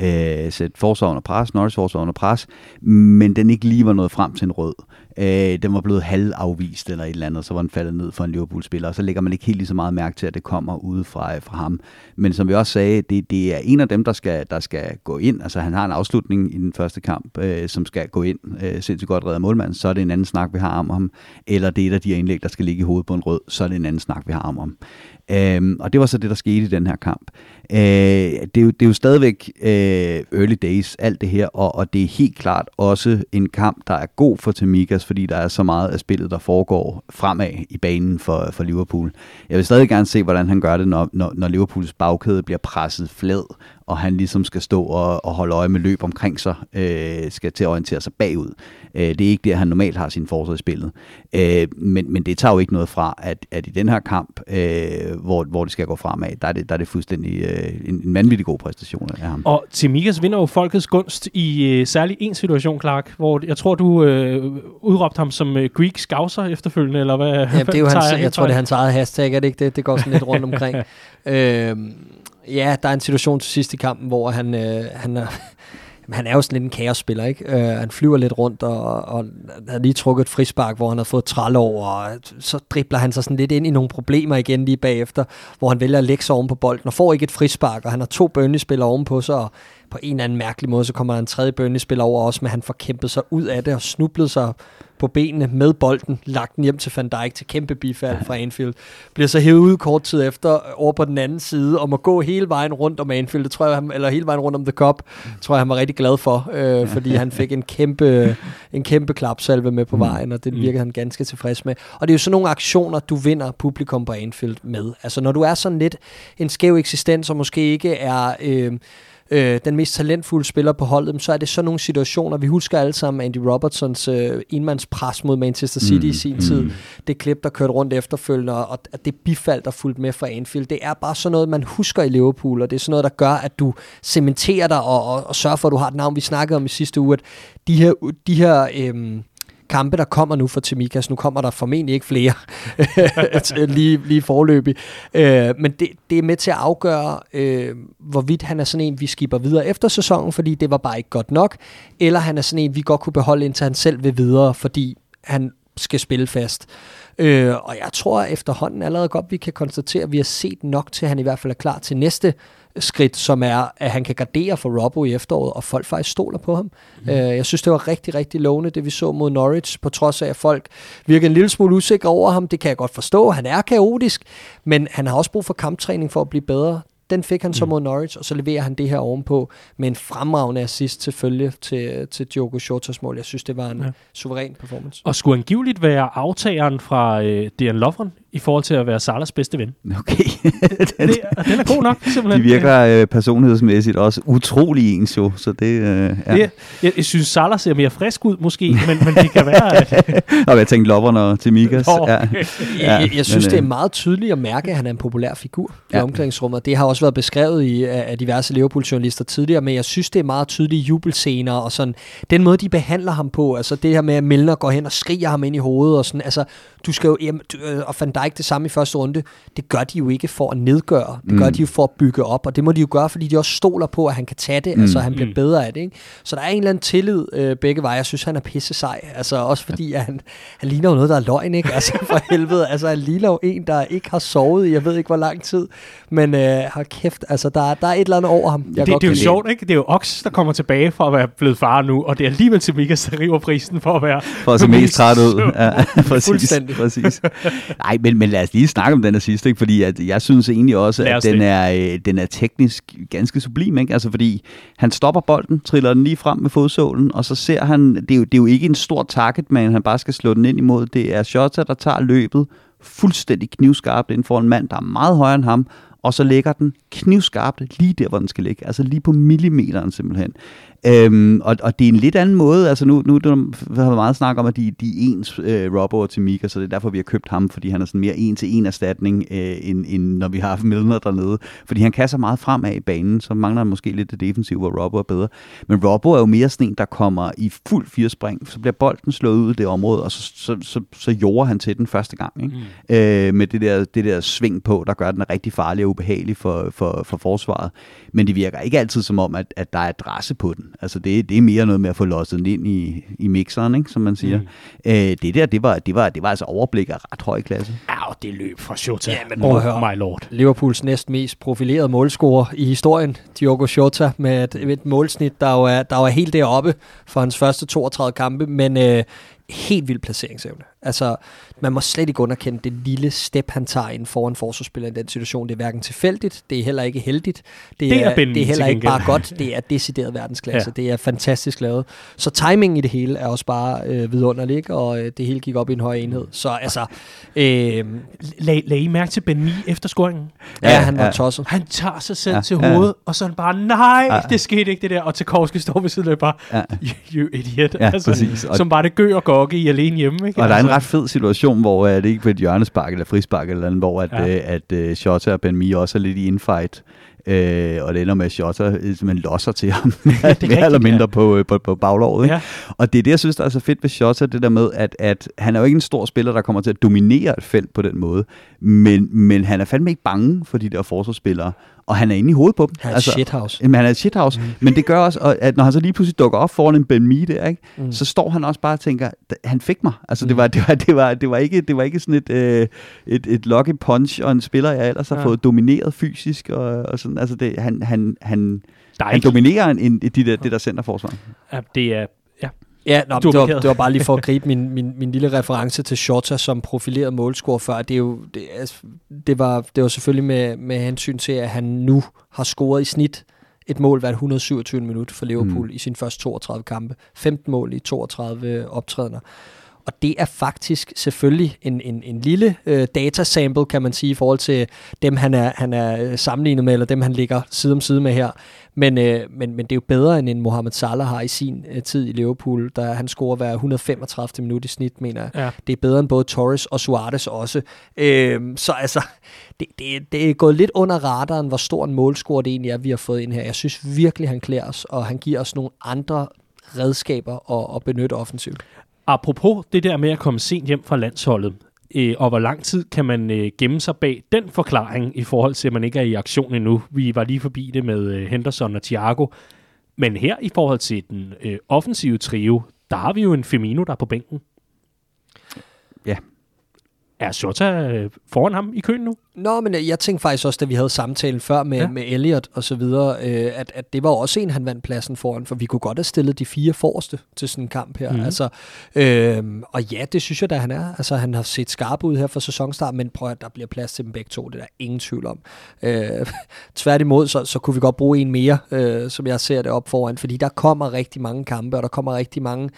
øh, sætte forsvar under pres, Norris forsvar under pres, men den ikke lige var nået frem til en rød. Øh, den var blevet halvafvist eller et eller andet, så var den faldet ned for en Liverpool-spiller, og så lægger man ikke helt lige så meget mærke til, at det kommer ude fra, øh, fra ham. Men som vi også sagde, det, det er en af dem, der skal, der skal gå ind. Altså han har en afslutning i den første kamp, øh, som skal gå ind, øh, sindssygt godt redder målmanden, så er det en anden snak, vi har om ham. Eller det er et af de her indlæg, der skal ligge i hovedet på en rød, så er det en anden snak, vi har om ham. Øh, og det var så det, der skete i den her kamp. Øh, det, er jo, det er jo stadigvæk øh, early days, alt det her, og, og det er helt klart også en kamp, der er god for Tamikas, fordi der er så meget af spillet, der foregår fremad i banen for, for Liverpool. Jeg vil stadig gerne se, hvordan han gør det, når, når, når Liverpools bagkæde bliver presset flad, og han ligesom skal stå og, og holde øje med løb omkring sig, øh, skal til at orientere sig bagud. Øh, det er ikke det, han normalt har sin forsvar i spillet. Øh, men, men det tager jo ikke noget fra, at, at i den her kamp, øh, hvor, hvor det skal gå fremad, der er det, der er det fuldstændig øh, en, en vanvittig god præstation af ham. Og Timikas vinder jo folkets gunst i øh, særlig en situation, Clark, hvor jeg tror, du øh, udråbte ham som øh, Greek Scouser efterfølgende, eller hvad? Ja, det er jo hans, jeg, jeg tror, det er hans eget hashtag, er det ikke det? Det går sådan lidt rundt omkring. øh, ja, der er en situation til sidst i kampen, hvor han, øh, han, er, han er jo sådan lidt en kaosspiller, ikke? Øh, han flyver lidt rundt, og, og har lige trukket et frispark, hvor han har fået træl over, og så dribler han sig sådan lidt ind i nogle problemer igen lige bagefter, hvor han vælger at lægge sig oven på bolden, og får ikke et frispark, og han har to bønnespillere ovenpå sig, og på en eller anden mærkelig måde, så kommer der en tredje Burnley-spiller over også, men han får kæmpet sig ud af det og snublet sig på benene med bolden, lagt den hjem til Van Dijk til kæmpe bifald fra Anfield. Bliver så hævet ud kort tid efter over på den anden side og må gå hele vejen rundt om Anfield, det tror jeg, han, eller hele vejen rundt om The Cup, tror jeg, han var rigtig glad for, øh, fordi han fik en kæmpe, en kæmpe klapsalve med på mm. vejen, og det mm. virkede han ganske tilfreds med. Og det er jo sådan nogle aktioner, du vinder publikum på Anfield med. Altså når du er sådan lidt en skæv eksistens, og måske ikke er... Øh, øh, den mest talentfulde spiller på holdet, så er det sådan nogle situationer. Vi husker alle sammen Andy Robertsons øh, enmandspres mod Manchester City mm, i sin mm. tid. Det klip, der kørte rundt efterfølgende, og det bifald, der fulgte med fra Anfield. Det er bare sådan noget, man husker i Liverpool, og det er sådan noget, der gør, at du cementerer dig og, og, og sørger for, at du har et navn. Vi snakkede om i sidste uge, at de her, de her øh, kampe, der kommer nu for Timikas. Nu kommer der formentlig ikke flere lige, lige forløbig. Øh, men det, det er med til at afgøre, øh, hvorvidt han er sådan en, vi skipper videre efter sæsonen, fordi det var bare ikke godt nok, eller han er sådan en, vi godt kunne beholde indtil han selv vil videre, fordi han skal spille fast. Øh, og jeg tror efterhånden allerede godt, vi kan konstatere, at vi har set nok til, at han i hvert fald er klar til næste skridt, som er, at han kan gardere for Robbo i efteråret, og folk faktisk stoler på ham. Mm. Øh, jeg synes, det var rigtig, rigtig lovende, det vi så mod Norwich, på trods af, at folk virker en lille smule usikre over ham. Det kan jeg godt forstå. Han er kaotisk, men han har også brug for kamptræning for at blive bedre. Den fik han så mm. mod Norwich, og så leverer han det her ovenpå med en fremragende assist selvfølgelig til, til Diogo Jotas mål. Jeg synes, det var en ja. suveræn performance. Og skulle angiveligt være aftageren fra øh, Dejan Lovren i forhold til at være Salas bedste ven. Okay. den, det, den er god nok, simpelthen. De virker øh, personlighedsmæssigt også utrolig ens jo, så det... Øh, ja. det jeg, jeg synes, Salah ser mere frisk ud måske, men, men det kan være... At... og jeg tænkte Lovren og Timikas. Oh, okay. ja. jeg, jeg synes, men, det er øh, meget tydeligt at mærke, at han er en populær figur i ja. omklædningsrummet. Det har også været beskrevet i, af diverse Liverpool-journalister tidligere, men jeg synes, det er meget tydelige jubelscener og sådan. Den måde, de behandler ham på, altså det her med, at Milner går hen og skriger ham ind i hovedet og sådan. Altså, du skal jo... Jamen, du, øh, og Van Dijk det samme i første runde. Det gør de jo ikke for at nedgøre. Det gør mm. de jo for at bygge op, og det må de jo gøre, fordi de også stoler på, at han kan tage det, mm. altså han bliver mm. bedre af det. Ikke? Så der er en eller anden tillid øh, begge veje. Jeg synes, han er pisse sej. Altså også fordi, at han, han ligner jo noget, der er løgn, ikke? Altså for helvede. Altså han ligner jo en, der ikke har sovet i, jeg ved ikke hvor lang tid. Men øh, har kæft, altså der, der er et eller andet over ham. Jeg det, det er jo sjovt, ikke? Det er jo Ox, der kommer tilbage for at være blevet far nu, og det er alligevel til Mikas, der river prisen for at være... For at se mest træt ud. Ja, præcis. Fuldstændig. præcis. Nej, men, men lad os lige snakke om den her sidste, ikke? fordi at jeg synes egentlig også, at den er, øh, den er teknisk ganske sublim. Ikke? Altså fordi han stopper bolden, triller den lige frem med fodsålen, og så ser han, det er jo, det er jo ikke en stor target, men han bare skal slå den ind imod. Det er Shota, der tager løbet fuldstændig knivskarpt ind for en mand, der er meget højere end ham, og så ligger den knivskarpt lige der, hvor den skal ligge. Altså lige på millimeteren simpelthen. Øhm, og, og det er en lidt anden måde, altså nu, nu har vi meget snak om, at de, de er ens øh, Robbo og Timika, så det er derfor, vi har købt ham, fordi han er sådan mere en-til-en erstatning, øh, end, end når vi har haft Milner dernede. Fordi han kan så meget fremad i banen, så mangler han måske lidt det defensive, hvor Robbo er bedre. Men Robbo er jo mere sådan en, der kommer i fuld firespring, så bliver bolden slået ud i det område, og så, så, så, så jorder han til den første gang. Ikke? Mm. Øh, med det der, det der sving på, der gør, den rigtig farlig og ubehagelig for, for, for forsvaret. Men det virker ikke altid som om, at, at der er adresse på den. Altså det, det er mere noget med at få losset den ind i, i mixeren, ikke, som man siger. Mm. Øh, det der, det var, det, var, det var altså overblik af ret høj klasse. Ja, og det løb fra Shota. Ja, men oh, høre, my lord. Liverpools næst mest profilerede målscorer i historien, Diogo Shota, med et, et målsnit, der jo, er, der jo er helt deroppe for hans første 32 kampe, men øh, helt vild placeringsevne. Altså, man må slet ikke underkende det lille step, han tager ind foran forsvarsspiller i den situation. Det er hverken tilfældigt, det er heller ikke heldigt. Det, det er, er, det er heller ikke bare godt, det er decideret verdensklasse. Ja. Det er fantastisk lavet. Så timingen i det hele er også bare øh, vidunderlig, og øh, det hele gik op i en høj enhed. Så altså... Øh, lag, lag I mærke til Ben efter scoringen? Ja, ja han var ja. tosset. Han tager sig selv ja, til hovedet, ja. og så er bare, nej, ja. det skete ikke det der. Og Tarkovski står ved siden af bare, ja. you idiot. Ja, altså, præcis. Som bare det gør og gokke i alene hjemme. Ikke? Og der er en ret fed situation, hvor uh, det ikke på et hjørnespark eller frispark eller andet, hvor at, ja. uh, at uh, Shota og Ben Mee også er lidt i infight. Øh, og det ender med, at Shota man losser til ham, mere eller mindre ja. på, på, på baglåret. Ikke? Ja. Og det er det, jeg synes, der er så fedt ved Shota, det der med, at, at han er jo ikke en stor spiller, der kommer til at dominere et felt på den måde, men, men han er fandme ikke bange for de der forsvarsspillere og han er inde i hovedet på dem. Han er altså, shithouse. Jamen, han er shithouse. Mm. Men det gør også, at når han så lige pludselig dukker op foran en Ben Mee der, ikke, mm. så står han også bare og tænker, han fik mig. Altså, mm. det, var, det, var, det, var, det, var ikke, det var ikke sådan et, øh, et, et lucky punch og en spiller, jeg ellers har ja. fået domineret fysisk og, og sådan. Altså, det, han, han, han, Der han ikke, dominerer en, en, de der, det der centerforsvar. ja, det er, ja, Ja, nå, det, var, det var bare lige for at gribe min, min, min lille reference til Shota som profileret målscorer før. Det, er jo, det, altså, det, var, det var selvfølgelig med, med hensyn til, at han nu har scoret i snit et mål hvert 127 minut for Liverpool mm. i sine første 32 kampe. 15 mål i 32 optrædener. Og det er faktisk selvfølgelig en, en, en lille øh, datasample, kan man sige, i forhold til dem, han er, han er øh, sammenlignet med, eller dem, han ligger side om side med her. Men, øh, men, men det er jo bedre, end en Mohamed Salah har i sin øh, tid i Liverpool, der han scorer hver 135. minut i snit, mener jeg. Ja. Det er bedre end både Torres og Suarez også. Øh, så altså, det, det, det er gået lidt under radaren, hvor stor en målscore det egentlig er, vi har fået ind her. Jeg synes virkelig, han klæder os, og han giver os nogle andre redskaber at, at benytte offensivt. Apropos det der med at komme sent hjem fra landsholdet, øh, og hvor lang tid kan man øh, gemme sig bag den forklaring i forhold til, at man ikke er i aktion endnu. Vi var lige forbi det med øh, Henderson og Thiago. Men her i forhold til den øh, offensive trio, der har vi jo en Firmino, der er på bænken. Ja. Er Shota øh, foran ham i køen nu? Nå, men øh, jeg tænkte faktisk også, da vi havde samtalen før med, Ja. med Elliot og så videre, øh, at, at det var også en, han vandt pladsen foran, for vi kunne godt have stillet de fire forreste til sådan en kamp her. Mm. Altså, øh, og ja, det synes jeg da, han er. Altså, han har set skarp ud her for sæsonstart, men prøv at der bliver plads til dem begge to, det er der ingen tvivl om. Øh, tværtimod, så, så kunne vi godt bruge en mere, øh, som jeg ser det op foran, fordi der kommer rigtig mange kampe, og der kommer rigtig mange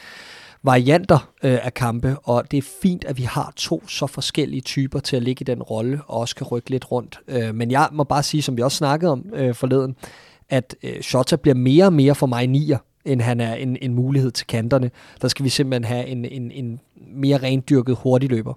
varianter øh, af kampe, og det er fint, at vi har to så forskellige typer til at ligge i den rolle, og også kan rykke lidt rundt. Øh, men jeg må bare sige, som vi også snakkede om øh, forleden, at øh, Shota bliver mere og mere for mig nier, end han er en, en mulighed til kanterne. Der skal vi simpelthen have en, en, en mere rendyrket hurtigløber.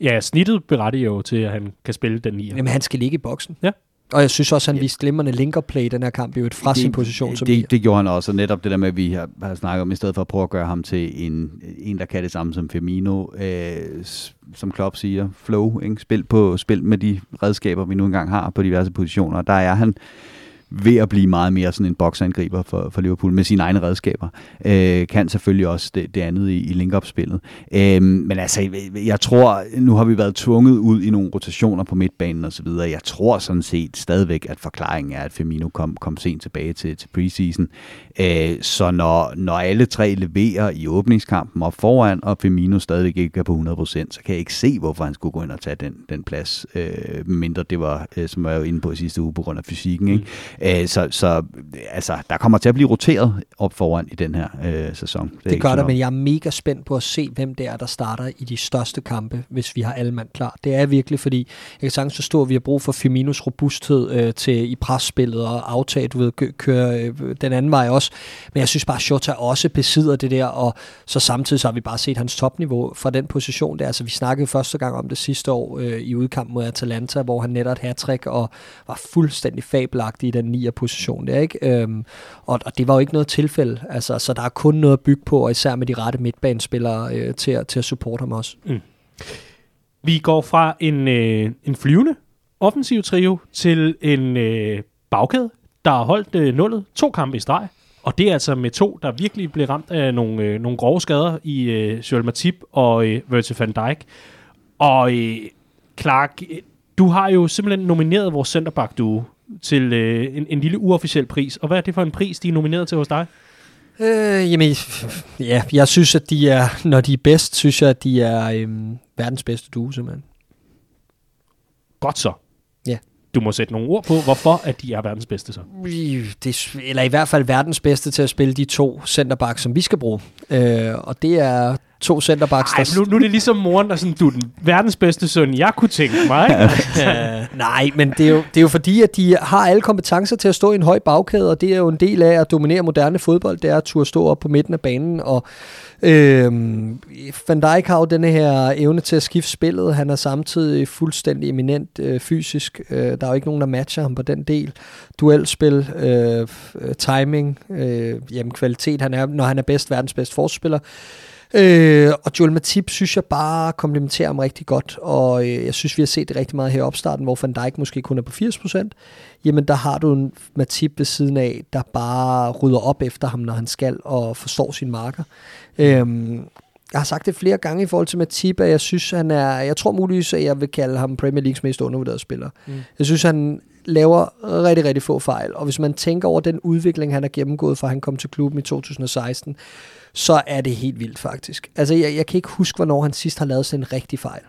Ja, snittet berettiger jo til, at han kan spille den 9. Jamen, han skal ligge i boksen. Ja. Og jeg synes også, han viste glimrende linkerplay i den her kamp, i øvrigt fra sin position som nier. det, det gjorde han også, og netop det der med, at vi har, har snakket om, i stedet for at prøve at gøre ham til en, en der kan det samme som Firmino, øh, som Klopp siger, flow, ikke? Spil, på, spil med de redskaber, vi nu engang har på diverse positioner. Der er han ved at blive meget mere sådan en boksangriber for, for Liverpool med sine egne redskaber. Øh, kan selvfølgelig også det, det andet i, i link-up-spillet. Øh, men altså, jeg, tror, nu har vi været tvunget ud i nogle rotationer på midtbanen og så videre. Jeg tror sådan set stadigvæk, at forklaringen er, at Firmino kom, kom sent tilbage til, til preseason. Øh, så når, når alle tre leverer i åbningskampen op foran, og Firmino stadigvæk ikke er på 100%, så kan jeg ikke se, hvorfor han skulle gå ind og tage den, den plads, øh, mindre det var, øh, som jeg var inde på sidste uge, på grund af fysikken. Ikke? Mm så, så altså, der kommer til at blive roteret op foran i den her øh, sæson. Det ikke gør der, men jeg er mega spændt på at se, hvem det er, der starter i de største kampe, hvis vi har alle mand klar. Det er virkelig, fordi jeg kan sagtens forstå, at vi har brug for Firminos robusthed øh, til i presspillet og aftag, du ved, kø- køre øh, den anden vej også. Men jeg synes bare, at Shota også besidder det der, og så samtidig så har vi bare set hans topniveau fra den position der. Altså, vi snakkede første gang om det sidste år øh, i udkamp mod Atalanta, hvor han netop hat og var fuldstændig fabelagtig i den 9. position der, ikke? Øhm, og, og det var jo ikke noget tilfælde, altså, så der er kun noget at bygge på, og især med de rette midtbanespillere øh, til, at, til at supporte ham også. Mm. Vi går fra en, øh, en flyvende offensiv trio til en øh, bagkæde, der har holdt øh, nullet to kampe i streg. Og det er altså med to, der virkelig blev ramt af nogle, øh, nogle grove skader i øh, Joel Matip og øh, Virgil van Dijk. Og øh, Clark, øh, du har jo simpelthen nomineret vores centerback duo til øh, en, en lille uofficiel pris. Og hvad er det for en pris, de er nomineret til hos dig? Øh, jamen, ja, jeg synes, at de er, når de er bedst, synes jeg, at de er øhm, verdens bedste duo, simpelthen. Godt så. Ja. Du må sætte nogle ord på, hvorfor at de er verdens bedste så. Det, er- eller i hvert fald verdens bedste til at spille de to centerbacks, som vi skal bruge. Øh, og det er to centerbacks, Ej, nu, nu er det ligesom moren, der sådan, du er den verdens bedste søn, jeg kunne tænke mig. Øh, nej, men det er, jo, det er jo fordi, at de har alle kompetencer til at stå i en høj bagkæde, og det er jo en del af at dominere moderne fodbold, det er at turde stå op på midten af banen, og øh, Van Dijk har jo denne her evne til at skifte spillet, han er samtidig fuldstændig eminent øh, fysisk, øh, der er jo ikke nogen, der matcher ham på den del, duelspil, øh, øh, timing, øh, jamen kvalitet, han er, når han er bedst, verdens bedste forsvarsspiller, Øh, og Joel Matip synes jeg bare komplementerer ham rigtig godt, og øh, jeg synes, vi har set det rigtig meget her i opstarten, hvor Van Dijk måske kun er på 80%. Jamen, der har du en Matip ved siden af, der bare rydder op efter ham, når han skal, og forstår sin marker. Øhm, jeg har sagt det flere gange i forhold til Matip, at jeg synes, han er, jeg tror muligvis, at jeg vil kalde ham Premier Leagues mest undervurderede spiller. Mm. Jeg synes, han laver rigtig, rigtig få fejl. Og hvis man tænker over den udvikling, han har gennemgået, fra han kom til klubben i 2016, så er det helt vildt faktisk. Altså, jeg, jeg kan ikke huske, hvornår han sidst har lavet sådan en rigtig fejl.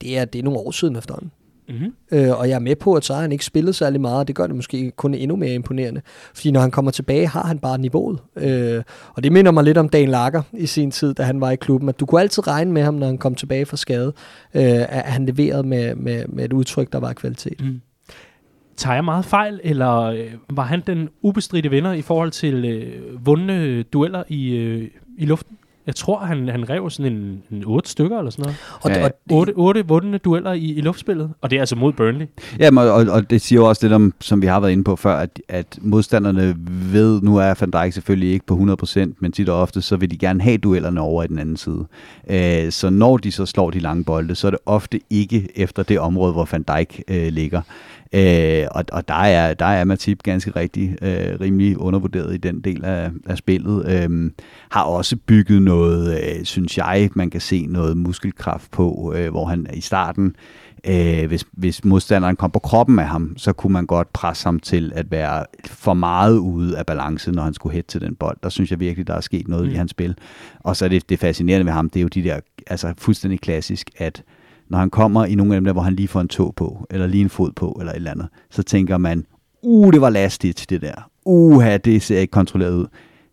Det er, det er nogle år siden efterhånden. Mm-hmm. Øh, og jeg er med på, at så har han ikke spillet særlig meget, og det gør det måske kun endnu mere imponerende. Fordi når han kommer tilbage, har han bare niveauet. Øh, og det minder mig lidt om Dan Lager i sin tid, da han var i klubben, at du kunne altid regne med ham, når han kom tilbage fra skade, øh, at han leverede med, med, med et udtryk, der var kvalitet. Mm. Tager jeg meget fejl, eller øh, var han den ubestridte vinder i forhold til øh, vundne dueller i, øh, i luften? Jeg tror, han, han rev sådan en, en otte stykker eller sådan noget. Og, ja. og otte, otte vundne dueller i, i luftspillet, og det er altså mod Burnley. Ja, og, og det siger jo også lidt om, som vi har været inde på før, at, at modstanderne ved, nu er Van Dijk selvfølgelig ikke på 100%, men tit og ofte, så vil de gerne have duellerne over i den anden side. Øh, så når de så slår de lange bolde, så er det ofte ikke efter det område, hvor Van Dijk øh, ligger. Øh, og og der, er, der er Matip ganske rigtig øh, rimelig undervurderet i den del af, af spillet. Øh, har også bygget noget, øh, synes jeg, man kan se noget muskelkraft på, øh, hvor han i starten, øh, hvis, hvis modstanderen kom på kroppen af ham, så kunne man godt presse ham til at være for meget ude af balance, når han skulle hætte til den bold. Der synes jeg virkelig, der er sket noget mm. i hans spil. Og så er det, det fascinerende ved ham, det er jo de der, altså fuldstændig klassisk, at når han kommer i nogle af dem der, hvor han lige får en tog på, eller lige en fod på, eller et eller andet, så tænker man, uh, det var lastigt det der. Uha, det ser ikke kontrolleret ud.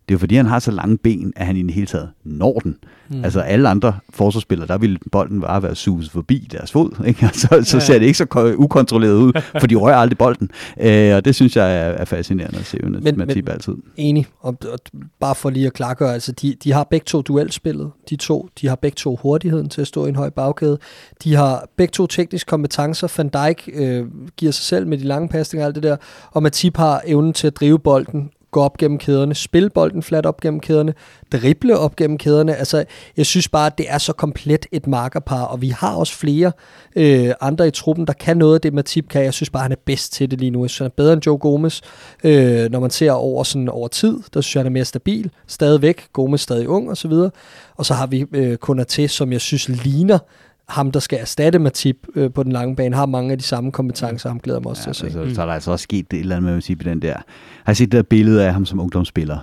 Det er jo fordi, han har så lange ben, at han i det hele taget når den. Mm. Altså alle andre forsvarsspillere, der ville bolden bare være suset forbi deres fod. Ikke? så, så ser det ikke så ukontrolleret ud, for de rører aldrig bolden. Øh, og det synes jeg er, er fascinerende at se men, Matip altid. Enig. Og, og, bare for lige at klargøre, altså de, de har begge to duelspillet. De to, de har begge to hurtigheden til at stå i en høj bagkæde. De har begge to tekniske kompetencer. Van Dijk øh, giver sig selv med de lange pasninger og alt det der. Og Matip har evnen til at drive bolden gå op gennem kæderne, spille bolden flat op gennem kæderne, drible op gennem kæderne. Altså, jeg synes bare, at det er så komplet et markerpar, og vi har også flere øh, andre i truppen, der kan noget af det, Matip kan. Jeg synes bare, han er bedst til det lige nu. Jeg synes, han er bedre end Joe Gomez. Øh, når man ser over, sådan, over tid, der synes jeg, han er mere stabil. Stadigvæk. Gomez stadig ung og så videre. Og så har vi øh, Konaté, som jeg synes ligner ham, der skal erstatte Matip øh, på den lange bane, har mange af de samme kompetencer, ham glæder mig også ja, til at se. Altså, mm. Så er der altså også sket et eller andet med Matip i den der. Har I set det der billede af ham som ungdomsspiller?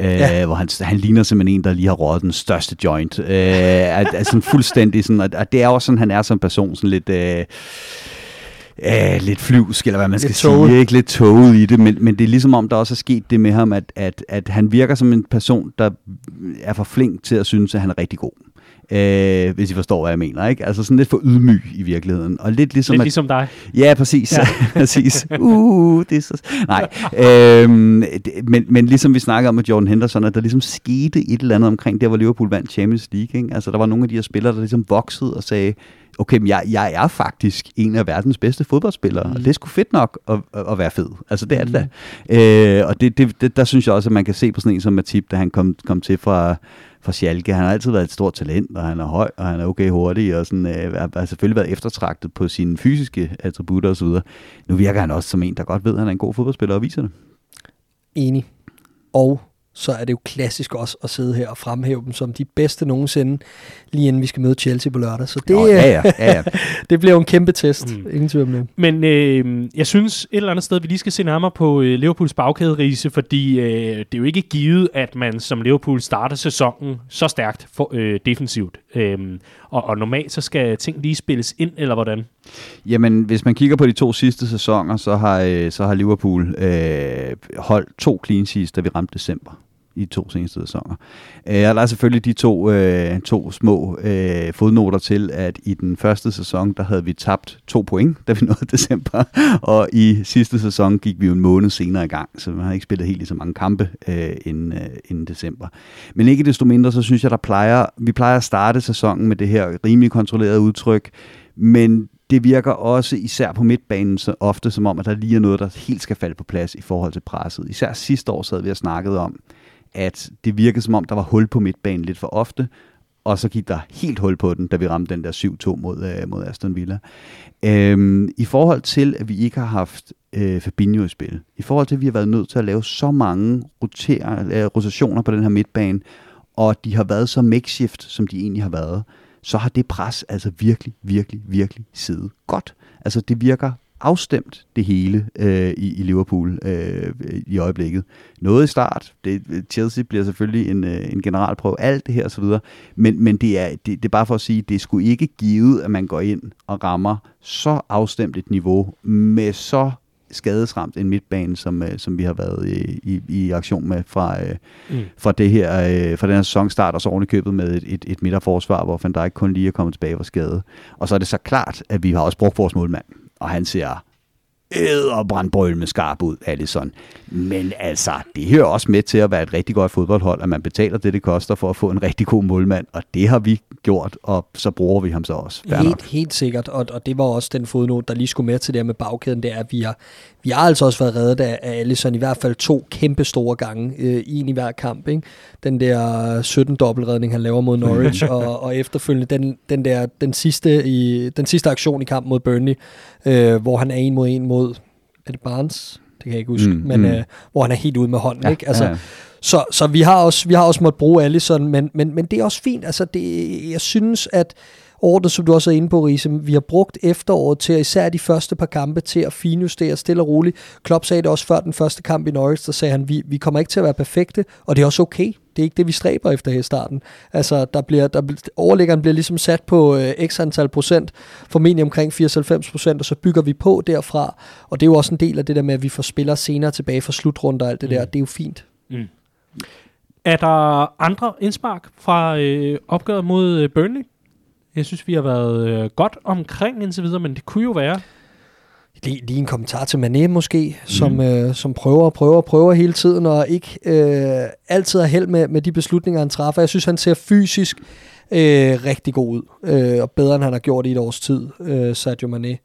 Øh, ja. hvor han, han ligner simpelthen en, der lige har røget den største joint. Øh, er, er sådan fuldstændig sådan, og det er også sådan, han er som person, sådan lidt... Øh, øh, lidt flyvsk, eller hvad man skal lidt sige, ikke lidt toget i det, men, men det er ligesom om, der også er sket det med ham, at, at, at han virker som en person, der er for flink til at synes, at han er rigtig god øh, hvis I forstår, hvad jeg mener. Ikke? Altså sådan lidt for ydmyg i virkeligheden. Og lidt ligesom, lidt at, ligesom dig. Ja, præcis. Ja. præcis. Uh, det er så... Nej. øhm, det, men, men ligesom vi snakkede om med Jordan Henderson, at der ligesom skete et eller andet omkring der, hvor Liverpool vandt Champions League. Ikke? Altså der var nogle af de her spillere, der ligesom voksede og sagde, okay, men jeg, jeg er faktisk en af verdens bedste fodboldspillere, mm. og det er sgu fedt nok at, at være fed. Altså, det er det da. Mm. Øh, og det, det, det, der synes jeg også, at man kan se på sådan en som Matip, da han kom, kom til fra, fra Schalke. Han har altid været et stort talent, og han er høj, og han er okay hurtig, og sådan, øh, har selvfølgelig været eftertragtet på sine fysiske attributter osv. Nu virker han også som en, der godt ved, at han er en god fodboldspiller og viser det. Enig. Og så er det jo klassisk også at sidde her og fremhæve dem som de bedste nogensinde, lige inden vi skal møde Chelsea på lørdag. Så det, oh, ja, ja, ja, ja. det bliver jo en kæmpe test. Mm. Ingen tvivl om det. Men øh, jeg synes et eller andet sted, vi lige skal se nærmere på øh, Liverpools bagkæderise, fordi øh, det er jo ikke givet, at man som Liverpool starter sæsonen så stærkt for, øh, defensivt. Øh, og, og normalt så skal ting lige spilles ind, eller hvordan? Jamen, hvis man kigger på de to sidste sæsoner, så har, øh, så har Liverpool øh, holdt to clean sheets, da vi ramte december i to seneste sæsoner. Øh, og der er selvfølgelig de to, øh, to små øh, fodnoter til, at i den første sæson, der havde vi tabt to point, da vi nåede december, og i sidste sæson gik vi jo en måned senere i gang, så vi har ikke spillet helt lige så mange kampe øh, inden, øh, inden december. Men ikke desto mindre, så synes jeg, der plejer, vi plejer at starte sæsonen med det her rimelig kontrollerede udtryk, men det virker også især på midtbanen så ofte som om, at der lige er noget, der helt skal falde på plads i forhold til presset. Især sidste år sad vi og snakkede om, at det virkede som om, der var hul på midtbanen lidt for ofte, og så gik der helt hul på den, da vi ramte den der 7-2 mod, øh, mod Aston Villa. Øhm, I forhold til, at vi ikke har haft øh, Fabinho i spil, i forhold til, at vi har været nødt til at lave så mange roter, øh, rotationer på den her midtbane, og de har været så makeshift, som de egentlig har været, så har det pres altså virkelig, virkelig, virkelig siddet godt. Altså det virker afstemt det hele øh, i, i Liverpool øh, i øjeblikket. Noget i start. Det, Chelsea bliver selvfølgelig en, øh, en generalprøve. Alt det her osv. Men, men det, er, det, det er bare for at sige, det skulle ikke givet, at man går ind og rammer så afstemt et niveau med så skadesramt en midtbane, som, øh, som vi har været i, i, i aktion med fra, øh, mm. fra, det her, øh, fra den her sæsonstart, og så oven købet med et, et, et midterforsvar, hvor Van Dijk kun lige er kommet tilbage fra skade. Og så er det så klart, at vi har også brugt vores målmand, og han ser æderbrandbrøl med skarp ud, Allison. Men altså, det hører også med til at være et rigtig godt fodboldhold, at man betaler det, det koster for at få en rigtig god målmand, og det har vi gjort, og så bruger vi ham så også. helt, helt sikkert, og, og det var også den fodnote, der lige skulle med til det her med bagkæden, det er, at vi har, vi har altså også været reddet af, af Allison i hvert fald to kæmpe store gange, øh, en i hver kamp. Ikke? Den der 17 dobbeltredning, han laver mod Norwich, og, og efterfølgende den, den, der, den, sidste i, den sidste aktion i kampen mod Burnley, øh, hvor han er en mod en mod, er det Barnes? Det kan jeg ikke huske, mm, men mm. Øh, hvor han er helt ude med hånden. Ja, ikke? Altså, ja. Så, så vi har også vi har også måttet bruge Allison, men, men, men det er også fint. Altså det, jeg synes, at ordnet, som du også er inde på, Riese, vi har brugt efteråret til, især de første par kampe, til at finjustere stille og roligt. Klopp sagde det også før den første kamp i Norwich, der sagde han, vi, vi kommer ikke til at være perfekte, og det er også okay. Det er ikke det, vi stræber efter her i starten. Altså, der bliver, der, overlæggeren bliver ligesom sat på øh, x antal procent, formentlig omkring 80-90 procent, og så bygger vi på derfra. Og det er jo også en del af det der med, at vi får spillere senere tilbage fra slutrunder og alt det mm. der. Det er jo fint. Mm. Er der andre indspark fra øh, opgøret mod øh, Burnley? Jeg synes, vi har været øh, godt omkring indtil videre, men det kunne jo være... Lige, lige en kommentar til Mané måske, mm. som, øh, som prøver og prøver og prøver hele tiden, og ikke øh, altid har held med, med de beslutninger, han træffer. Jeg synes, han ser fysisk øh, rigtig god ud, øh, og bedre, end han har gjort i et års tid, øh, Sadio Mané.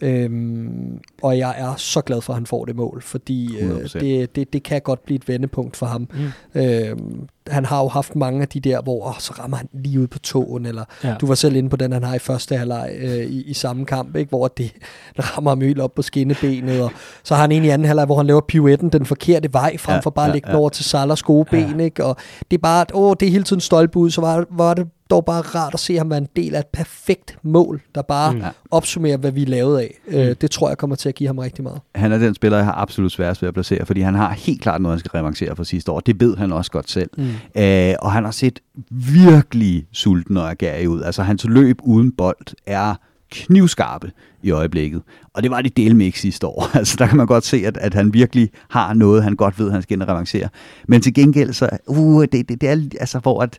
Øhm, og jeg er så glad for, at han får det mål, fordi øh, det, det, det kan godt blive et vendepunkt for ham. Mm. Øhm, han har jo haft mange af de der, hvor oh, så rammer han lige ud på tåen, eller ja. du var selv inde på den, han har i første halvleg øh, i, i samme kamp, ikke, hvor det rammer ham helt op på skinnebenet, og så har han en i anden halvleg, hvor han laver pirouetten den forkerte vej, frem for bare ja, at lægge ja, ja. over til Salahs gode ja. ben, ikke, og det er bare, åh, det er hele tiden stolpe så var, var det dog bare rart at se ham være en del af et perfekt mål, der bare mm. opsummerer, hvad vi er lavet af. Mm. Øh, det tror jeg kommer til at give ham rigtig meget. Han er den spiller, jeg har absolut sværest ved at placere, fordi han har helt klart noget, han skal revancere for sidste år. Det ved han også godt selv. Mm. Mm. Øh, og han har set virkelig sulten og agerig ud. Altså hans løb uden bold er knivskarpe i øjeblikket. Og det var det del med ikke sidste år. Altså der kan man godt se, at, at han virkelig har noget, han godt ved, han skal revancere. Men til gengæld så, uh, det, det, det er altså, hvor at,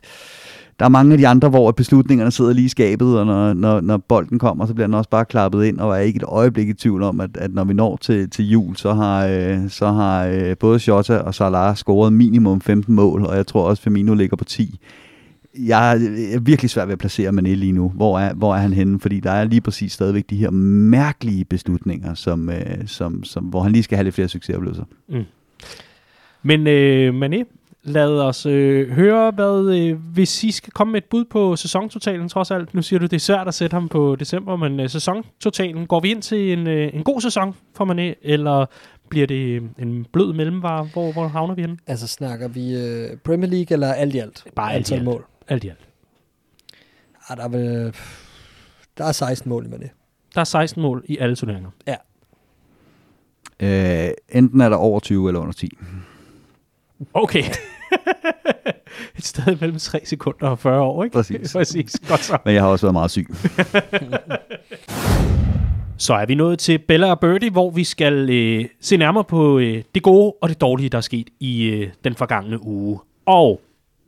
der er mange af de andre, hvor beslutningerne sidder lige i skabet, og når, når, når bolden kommer, så bliver den også bare klappet ind, og er ikke et øjeblik i tvivl om, at, at når vi når til, til jul, så har, øh, så har øh, både Jota og Salah scoret minimum 15 mål, og jeg tror også, Firmino ligger på 10 jeg er virkelig svært ved at placere Mané lige nu. Hvor er, hvor er han henne? Fordi der er lige præcis stadigvæk de her mærkelige beslutninger, som, øh, som, som, hvor han lige skal have lidt flere succesoplevelser. Mm. Men øh, Mané, lad os øh, høre, hvad øh, hvis I skal komme med et bud på sæsontotalen trods alt. Nu siger du, det er svært at sætte ham på december, men øh, sæsontotalen, går vi ind til en, øh, en god sæson for Mané, eller bliver det en blød mellemvare? Hvor, hvor havner vi henne? Altså snakker vi øh, Premier League eller alt i alt? Bare alt i alt. mål. Alt i alt. Ja, der er vel, der er 16 mål i Mané. Der er 16 mål i alle turneringer. Ja. Øh, enten er der over 20 eller under 10. Okay. Et sted mellem 3 sekunder og 40 år, ikke? Præcis. Præcis. Godt så. Men jeg har også været meget syg. så er vi nået til Bella og Birdie, hvor vi skal øh, se nærmere på øh, det gode og det dårlige, der er sket i øh, den forgangne uge. Og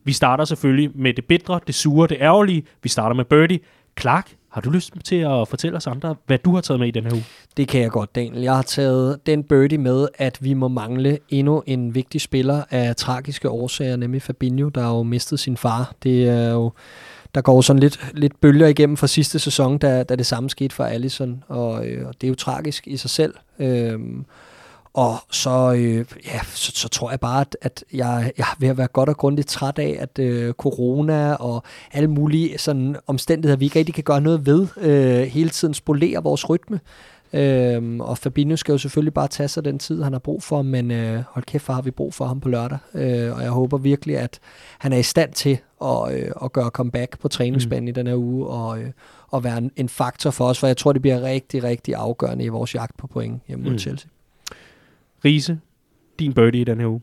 vi starter selvfølgelig med det bedre, det sure, det ærgerlige. Vi starter med Birdie. Clark, har du lyst til at fortælle os andre, hvad du har taget med i den her uge? Det kan jeg godt, Daniel. Jeg har taget den birdie med, at vi må mangle endnu en vigtig spiller af tragiske årsager, nemlig Fabinho, der har jo mistet sin far. Det er jo der går sådan lidt, lidt bølger igennem fra sidste sæson, da, da det samme skete for Allison, og, øh, og det er jo tragisk i sig selv. Øh, og så, øh, ja, så, så tror jeg bare, at, at jeg, jeg er ved at være godt og grundigt træt af, at øh, corona og alle mulige sådan, omstændigheder, vi ikke rigtig kan gøre noget ved, øh, hele tiden spolerer vores rytme. Øhm, og Fabinho skal jo selvfølgelig bare tage sig den tid, han har brug for, men øh, hold kæft, har vi brug for ham på lørdag. Øh, og jeg håber virkelig, at han er i stand til og, øh, og gøre comeback på træningsbanen mm. i den her uge, og, øh, og være en, en faktor for os, for jeg tror, det bliver rigtig, rigtig afgørende i vores jagt på point hjemme mod mm. Chelsea. Riese, din birdie i den her uge?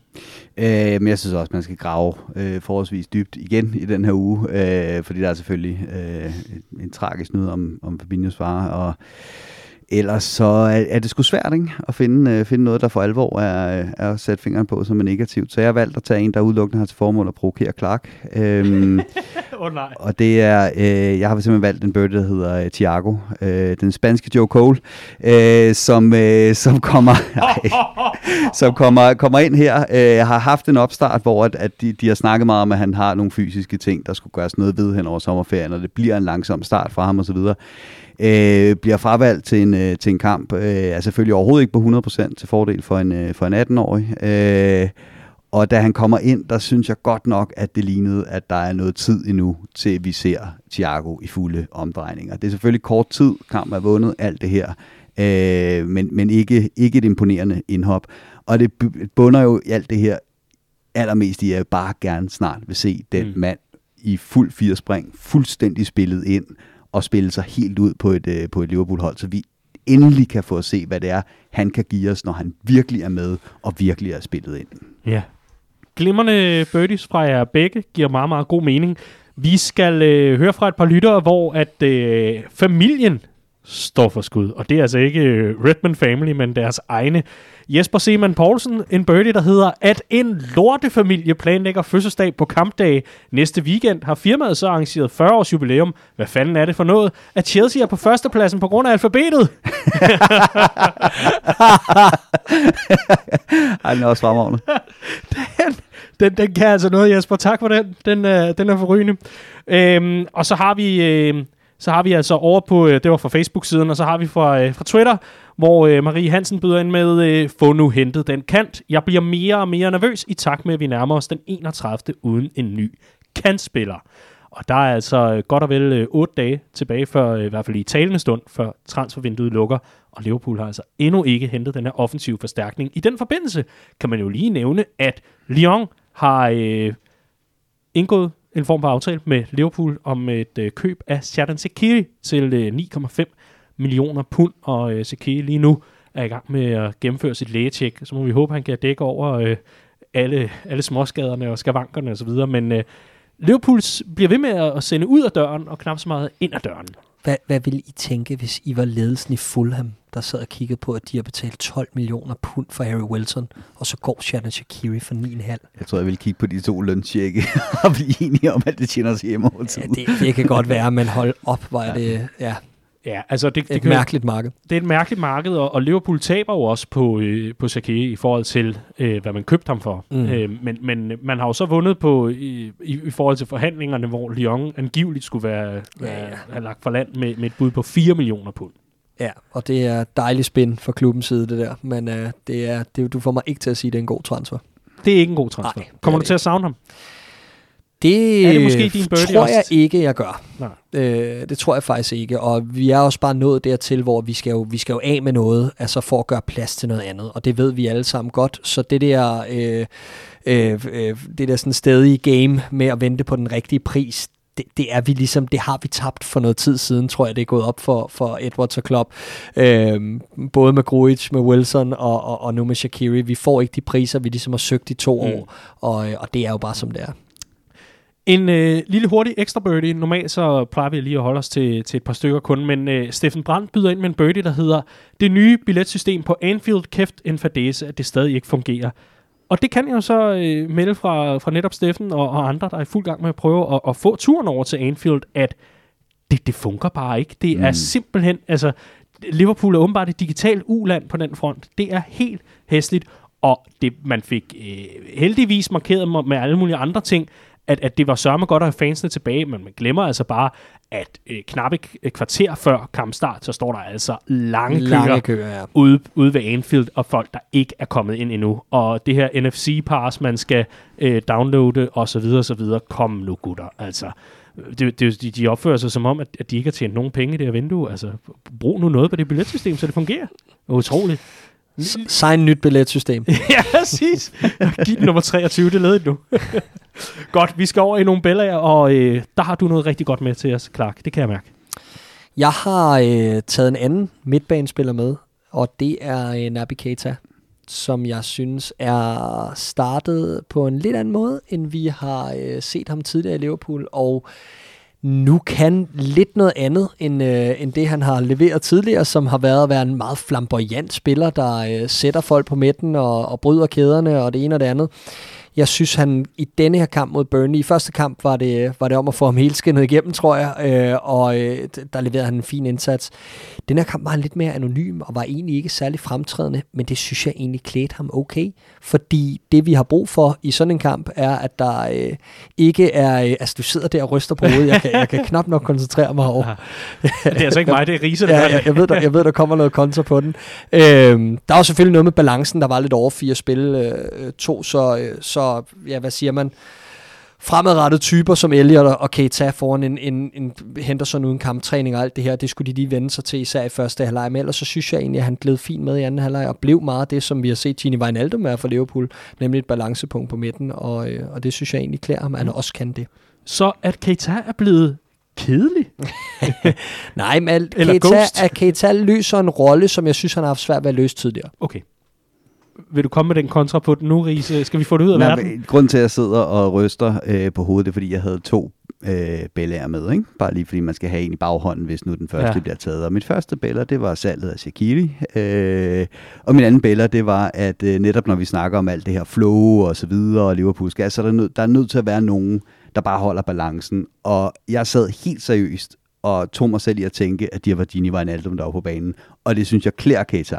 Øh, men jeg synes også, man skal grave øh, forholdsvis dybt igen i den her uge, øh, fordi der er selvfølgelig øh, en, en tragisk nyhed om, om Fabinhos far, og ellers så er, er det sgu svært ikke? at finde, øh, finde noget, der for alvor er, er at sætte fingeren på som er negativt. Så jeg har valgt at tage en, der udelukkende har til formål at provokere Clark. Øhm, oh, nej. Og det er, øh, jeg har simpelthen valgt en bird, der hedder øh, Thiago, øh, den spanske Joe Cole, øh, som, øh, som kommer, nej, som kommer, kommer ind her. Øh, har haft en opstart, hvor at, at de, de har snakket meget om, at han har nogle fysiske ting, der skulle gøres noget ved hen over sommerferien, og det bliver en langsom start fra ham osv øh, bliver fravalgt til en, øh, til en kamp, øh, er selvfølgelig overhovedet ikke på 100% til fordel for en, øh, for en 18-årig. Øh, og da han kommer ind, der synes jeg godt nok, at det lignede, at der er noget tid endnu, til vi ser Thiago i fulde omdrejninger. Det er selvfølgelig kort tid, kampen er vundet, alt det her, øh, men, men ikke, ikke et imponerende indhop. Og det bunder jo i alt det her allermest i, at jeg bare gerne snart vil se den mm. mand i fuld fire spring, fuldstændig spillet ind, og spille sig helt ud på et, øh, på et Liverpool-hold, så vi endelig kan få at se, hvad det er, han kan give os, når han virkelig er med og virkelig er spillet ind. Ja. Glimmerne birdies fra jer begge giver meget, meget god mening. Vi skal øh, høre fra et par lyttere, hvor at øh, familien står for skud. Og det er altså ikke øh, Redman Family, men deres egne. Jesper Seman Poulsen, en birdie, der hedder, at en lortefamilie planlægger fødselsdag på kampdag næste weekend, har firmaet så arrangeret 40 års jubilæum. Hvad fanden er det for noget? At Chelsea er på førstepladsen på grund af alfabetet. Ej, den er også fremragende. den, den, den kan altså noget, Jesper. Tak for den. Den, øh, den er forrygende. Øhm, og så har vi... Øh, så har vi altså over på, øh, det var fra Facebook-siden, og så har vi fra, øh, fra Twitter, hvor øh, Marie Hansen byder ind med, få nu hentet den kant. Jeg bliver mere og mere nervøs i takt med, at vi nærmer os den 31. uden en ny kantspiller. Og der er altså godt og vel 8 dage tilbage, før, i hvert fald i talende stund, før transfervinduet lukker. Og Liverpool har altså endnu ikke hentet den her offensive forstærkning. I den forbindelse kan man jo lige nævne, at Lyon har øh, indgået en form for aftale med Liverpool om et øh, køb af Shadon Sekiri til øh, 9,5 millioner pund, og øh, Sekiri lige nu er i gang med at gennemføre sit lægetjek, så må vi håbe, at han kan dække over øh, alle, alle småskaderne og skavankerne osv., men øh, Liverpool bliver ved med at sende ud af døren, og knap så meget ind ad døren. Hvad, hvad ville I tænke, hvis I var ledelsen i Fulham, der sad og kiggede på, at de har betalt 12 millioner pund for Harry Wilson, og så går Shannon Shaqiri for 9,5? Jeg tror, jeg vil kigge på de to løntjekke og blive enige om, at det tjener sig hjemme over tid. Ja, det, det kan godt være, men hold op, var ja. det... Ja, Ja, altså det, det et kan, mærkeligt marked. Det er et mærkeligt marked, og, og Liverpool taber jo også på, øh, på Shaqiri i forhold til, øh, hvad man købte ham for. Mm. Øh, men, men man har jo så vundet på i, i, i forhold til forhandlingerne, hvor Lyon angiveligt skulle være, ja, ja. have lagt for land med, med et bud på 4 millioner pund. Ja, og det er dejligt spænd fra klubbens side, det der. Men øh, det er, det, du får mig ikke til at sige, at det er en god transfer. Det er ikke en god transfer. Nej, Kommer du til at savne ham? Det, er det måske din tror også? jeg ikke, jeg gør. Nej. Øh, det tror jeg faktisk ikke. Og vi er også bare nået dertil, hvor vi skal jo, vi skal jo af med noget, altså for at gøre plads til noget andet. Og det ved vi alle sammen godt. Så det der, øh, øh, øh, det der sådan stedige game med at vente på den rigtige pris, det, det er vi ligesom, det har vi tabt for noget tid siden, tror jeg, det er gået op for, for Edwards og Klopp. Øhm, både med Grujic, med Wilson og, og, og nu med Shakiri. Vi får ikke de priser, vi ligesom har søgt i to mm. år, og, og det er jo bare som det er. En øh, lille hurtig ekstra birdie. Normalt så plejer vi lige at holde os til, til et par stykker kun, men øh, Steffen Brandt byder ind med en birdie, der hedder Det nye billetsystem på Anfield, kæft en fadese, at det stadig ikke fungerer. Og det kan jeg jo så øh, melde fra, fra netop Steffen og, og andre, der er i fuld gang med at prøve at, at få turen over til Anfield, at det, det fungerer bare ikke. Det mm. er simpelthen, altså Liverpool er åbenbart et digitalt uland på den front. Det er helt hæsligt, og det, man fik øh, heldigvis markeret med alle mulige andre ting, at, at det var sørme godt at have fansene tilbage, men man glemmer altså bare, at øh, knap et kvarter før kampstart, så står der altså lange, lange køer, køer ja. ude, ude ved Anfield, og folk, der ikke er kommet ind endnu. Og det her NFC-pass, man skal øh, downloade, og så videre, og så videre. Kom nu, gutter. Altså, det, det, de, de opfører sig som om, at, at de ikke har tjent nogen penge i det her vindue. Altså, brug nu noget på det billetsystem, så det fungerer. Utroligt. Sign nyt billetsystem. ja, præcis. Giv nummer 23, det lavede nu. Godt, vi skal over i nogle Bellager, og øh, der har du noget rigtig godt med til os, Clark. Det kan jeg mærke. Jeg har øh, taget en anden midtbanespiller med, og det er øh, Naby Keita, som jeg synes er startet på en lidt anden måde, end vi har øh, set ham tidligere i Liverpool, og nu kan lidt noget andet, end, øh, end det han har leveret tidligere, som har været at være en meget flamboyant spiller, der øh, sætter folk på midten og, og bryder kæderne og det ene og det andet. Jeg synes, han i denne her kamp mod Burnley, i første kamp var det, var det om at få ham helt skinnet igennem, tror jeg, øh, og øh, der leverede han en fin indsats. Den her kamp var han lidt mere anonym og var egentlig ikke særlig fremtrædende, men det synes jeg egentlig klædte ham okay, fordi det vi har brug for i sådan en kamp er, at der øh, ikke er, øh, altså du sidder der og ryster på hovedet, jeg kan, jeg kan knap nok koncentrere mig over. det er altså ikke mig, det er Riese, der ja, jeg, jeg, ved, der, jeg ved, der kommer noget kontra på den. Øhm, der var selvfølgelig noget med balancen, der var lidt over fire spil, øh, to, så, øh, så ja, hvad siger man, fremadrettede typer som Elliot og Keita foran en, en, en Henderson uden kamptræning og alt det her, det skulle de lige vende sig til, især i første halvleg. Men ellers så synes jeg egentlig, at han gled fint med i anden halvleg og blev meget det, som vi har set Gini Wijnaldum være for Liverpool, nemlig et balancepunkt på midten, og, øh, og det synes jeg egentlig klæder ham, at han også kan det. Så at Keita er blevet kedelig? Nej, men Keita, Keita løser en rolle, som jeg synes, han har haft svært ved at løse tidligere. Okay. Vil du komme med den kontra på den nu, Riese? Skal vi få det ud af Nej, verden? grunden til, at jeg sidder og ryster øh, på hovedet, det er, fordi jeg havde to øh, bellager med. Ikke? Bare lige fordi man skal have en i baghånden, hvis nu den første Ja. bliver taget. Og mit første beller, det var salget af Shaqiri. Øh, og min anden beller, det var, at øh, netop når vi snakker om alt det her flow og så videre, og Liverpool skal, så er der, nød, der er nødt til at være nogen, der bare holder balancen. Og jeg sad helt seriøst og tog mig selv i at tænke, at de var Gini Wijnaldum, der var på banen. Og det synes jeg klæder Keita.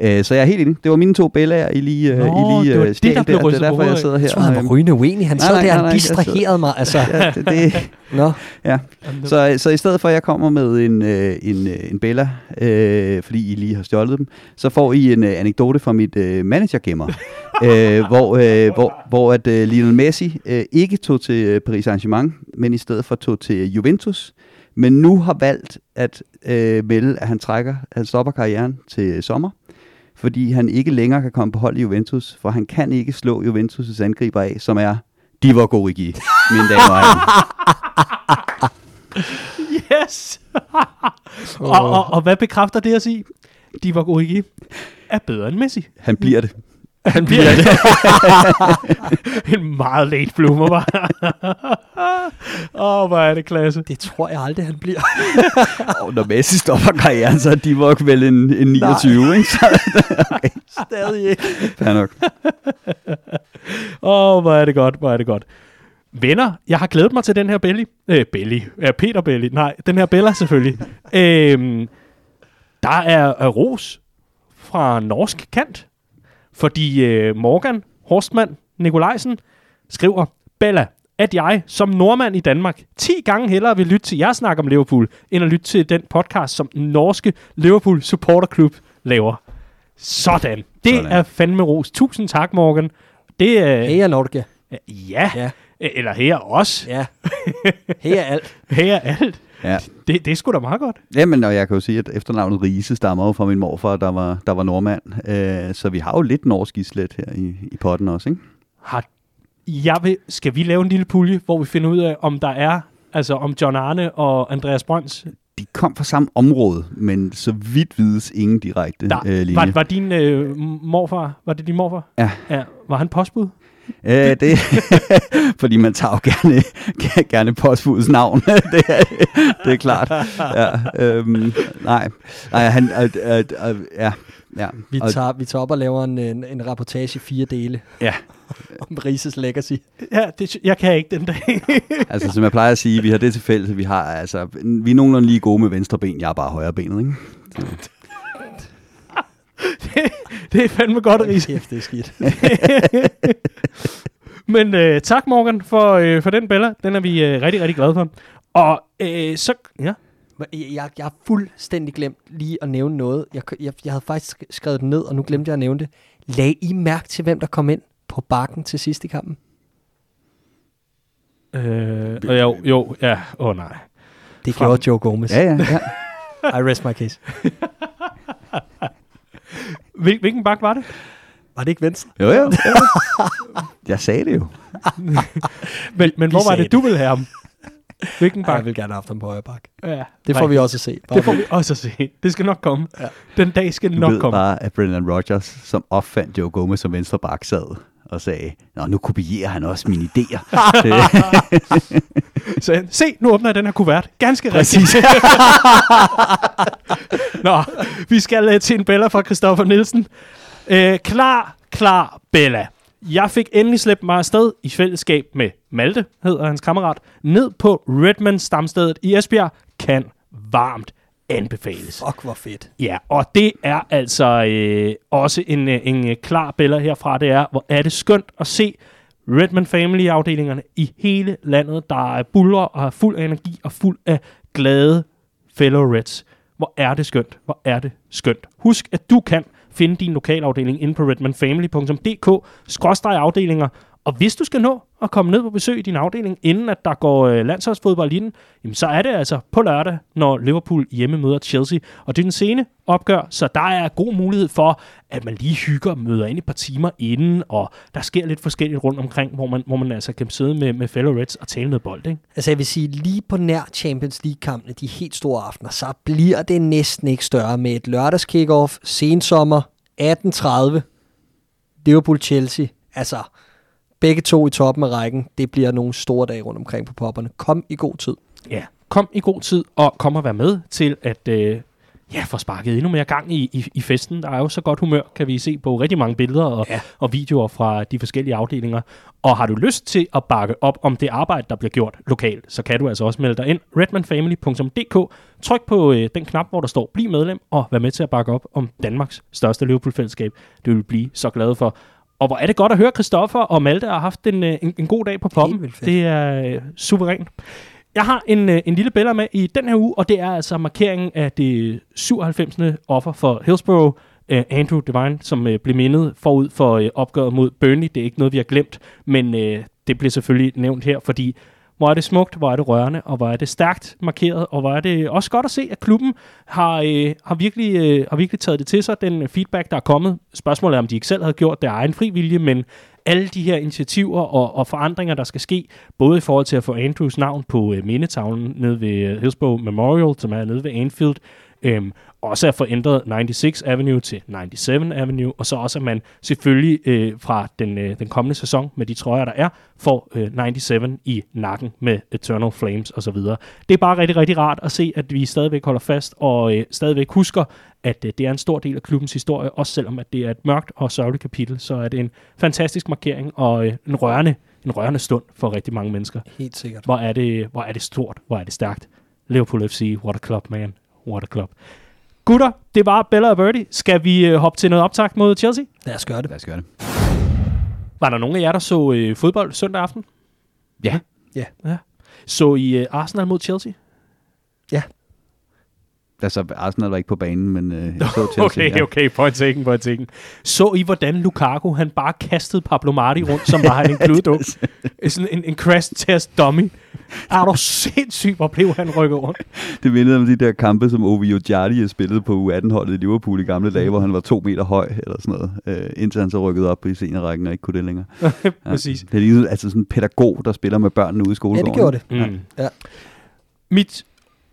Øh, så jeg er helt enig. Det var mine to bellager, I lige, øh, Nå, I lige det var øh, det, stjal der blev Det er derfor, jeg sidder her. Jeg tror, han var rygende uenig. Han Nej, sad nej, der nej, jeg sidder- distraherede mig. Altså, ja, det, det, nå. ja. Så, så i stedet for, at jeg kommer med en, øh, en, en Bella, øh, fordi I lige har stjålet dem, så får I en øh, anekdote fra mit øh, managergemmer, øh, hvor, øh, hvor, hvor at øh, Lionel Messi øh, ikke tog til Paris Saint-Germain, men i stedet for tog til Juventus, men nu har valgt at øh, melde, at han trækker, han stopper karrieren til sommer, fordi han ikke længere kan komme på hold i Juventus, for han kan ikke slå Juventus' angriber af, som er Divock Origi, mine damer og herrer. Yes! og, og, og hvad bekræfter det at sige? Divock Origi er bedre end Messi. Han bliver det. Han bliver det. en meget late bloomer, var. Åh, oh, hvor er det klasse. Det tror jeg aldrig, han bliver. Og når Messi stopper karrieren, så er Divock vel en, en 29, ikke? Så, Stadig ikke. fair nok. Åh, oh, hvor er det godt, hvor er det godt. Venner, jeg har glædet mig til den her Belly. Øh, Belly. Ja, Peter Belly. Nej, den her Bella selvfølgelig. øhm, der er, er ros fra norsk kant. Fordi øh, Morgan Horstmann Nikolajsen skriver, Bella, at jeg som nordmand i Danmark 10 gange hellere vil lytte til jer snak om Liverpool, end at lytte til den podcast, som den norske Liverpool Supporter Club laver. Sådan. Det Sådan. er fandme ros. Tusind tak, Morgan. Det er... Heja Norge. Ja. Ja. Eller her også. Ja. Heja alt. Her alt. Ja. Det, det er sgu da meget godt. Jamen, og jeg kan jo sige, at efternavnet Riese stammer jo fra min morfar, der var, der var nordmand. Øh, så vi har jo lidt norsk islet her i, i potten også, ikke? Har, jeg vil, skal vi lave en lille pulje, hvor vi finder ud af, om der er, altså om John Arne og Andreas Brøns, De kom fra samme område, men så vidt vides ingen direkte der, øh, linje. var, var din øh, morfar, var det din morfar? Ja. ja. Var han postbud? Øh, det, fordi man tager jo gerne, gerne postbudets navn. det, er, det er klart. Ja, øhm, nej, nej, han, øh, øh, øh, ja, ja. Vi Og- tager, vi tager op og laver en, en, en rapportage i fire dele Ja, om Rises legacy. Ja, det, jeg kan ikke den dag. altså som jeg plejer at sige, vi har det til fælles, vi har, altså, vi er nogenlunde lige gode med venstre ben, jeg er bare højre benet, ikke? Det er fandme godt, Riese. Kæft, det er skidt. Men øh, tak, Morgan, for, øh, for den Bella. Den er vi øh, rigtig, rigtig glade for. Og øh, så... Ja. Jeg, jeg, har fuldstændig glemt lige at nævne noget. Jeg, jeg, jeg havde faktisk skrevet det ned, og nu glemte jeg at nævne det. Lag I mærke til, hvem der kom ind på bakken til sidst i kampen? Øh, og jo, jo, ja. Åh oh, nej. Det Fra- gjorde Joe Gomez. Ja, ja, ja. I rest my case. Hvil, hvilken bak var det? Var det ikke venstre? Jo, jo. jo. Jeg sagde det jo. Men, men hvor var det, du ville have ham? Hvilken Ja, bak? jeg vil gerne have haft ham på højre bak. Ja, Det får vi også at se. Bare Det får vi også at se. Det skal nok komme. Ja. Den dag skal Du nok ved komme. bare, at Brendan Rodgers, som opfandt Joe Gomez som venstre bak, sad og sagde, Nå, nu kopierer han også mine idéer. Så se, nu åbner jeg den her kuvert. Ganske Præcis. rigtigt. Nå, vi skal uh, til en Bella fra Christoffer Nielsen. Uh, klar, klar, Bella. Jeg fik endelig slæbt mig afsted i fællesskab med Malte, hedder hans kammerat, ned på Redmond stamstedet i Esbjerg. Kan varmt anbefales. Fuck, hvor fedt. Ja, og det er altså øh, også en, øh, en øh, klar billede herfra. Det er, hvor er det skønt at se Redmond Family-afdelingerne i hele landet, der er buller og er fuld af energi og fuld af glade fellow Reds. Hvor er det skønt. Hvor er det skønt. Husk, at du kan finde din lokalafdeling inde på redmondfamily.dk-afdelinger. Og hvis du skal nå at komme ned på besøg i din afdeling, inden at der går øh, landsholdsfodbold i den, jamen så er det altså på lørdag, når Liverpool hjemme møder Chelsea. Og det er den sene opgør, så der er god mulighed for, at man lige hygger og møder ind et par timer inden, og der sker lidt forskelligt rundt omkring, hvor man, hvor man altså kan sidde med, med fellow Reds og tale noget bold. Ikke? Altså jeg vil sige, lige på nær Champions League-kampene, de helt store aftener, så bliver det næsten ikke større med et lørdags kickoff, sensommer, 18.30, Liverpool-Chelsea. Altså, begge to i toppen af rækken, det bliver nogle store dage rundt omkring på popperne. Kom i god tid. Ja, kom i god tid, og kom og være med til at øh, ja, få sparket endnu mere gang i, i, i festen. Der er jo så godt humør, kan vi se på rigtig mange billeder og, ja. Og videoer fra de forskellige afdelinger. Og har du lyst til at bakke op om det arbejde, der bliver gjort lokalt, så kan du altså også melde dig ind. redmanfamily.dk Tryk på øh, den knap, hvor der står Bliv medlem, og vær med til at bakke op om Danmarks største Liverpool-fællesskab. Det vil vi blive så glade for. Og hvor er det godt at høre, Christoffer og Malte har haft en, øh, en, en god dag på poppen. Det er øh, suverænt. Jeg har en, øh, en lille billeder med i den her uge, og det er altså markeringen af det 97. offer for Hillsborough, øh, Andrew Devine, som øh, blev mindet forud for øh, opgøret mod Burnley. Det er ikke noget, vi har glemt, men øh, det bliver selvfølgelig nævnt her, fordi hvor er det smukt, hvor er det rørende, og hvor er det stærkt markeret, og hvor er det også godt at se, at klubben har, øh, har, virkelig, øh, har virkelig taget det til sig, den feedback, der er kommet. Spørgsmålet er, om de ikke selv havde gjort det af egen fri vilje, men alle de her initiativer og, og forandringer, der skal ske, både i forhold til at få Andrews navn på øh, mindetavlen nede ved øh, Hillsborough Memorial, som er nede ved Anfield, øhm, også at få ændret 96 Avenue til 97 Avenue, og så også at man selvfølgelig øh, fra den, øh, den kommende sæson med de trøjer, der er, får øh, 97 i nakken med Eternal Flames osv. Det er bare rigtig, rigtig rart at se, at vi stadigvæk holder fast og øh, stadigvæk husker, at øh, det er en stor del af klubbens historie, også selvom at det er et mørkt og sørgeligt kapitel, så er det en fantastisk markering og øh, en rørende en rørende stund for rigtig mange mennesker. Helt sikkert. Hvor er det, hvor er det stort, hvor er det stærkt. Liverpool FC, what a club, man. What a club. Gutter, det var Bella og Birdie. Skal vi øh, hoppe til noget optakt mod Chelsea? Lad os gøre det. Lad os gøre det. Var der nogen af jer, der så øh, fodbold søndag aften? Ja. Ja. ja. Så I øh, Arsenal mod Chelsea? Altså, Arsenal var ikke på banen, men øh, jeg så Chelsea. okay, ja. okay, point taken, point taken. Så I, hvordan Lukaku, han bare kastede Pablo Marti rundt, som var han en kludeduk? Sådan en, en crash test dummy. Er du sindssyg, hvor blev han rykket rundt? Det mindede om de der kampe, som Ovio Giardi spillede på U18-holdet i Liverpool i gamle dage, hvor han var to meter høj eller sådan noget, øh, indtil han så rykkede op i seniorrækken og ikke kunne det længere. Ja. Præcis. Det er ligesom altså sådan en pædagog, der spiller med børnene ude i Ja, skolegården. det gjorde det. Mm. Ja. Mit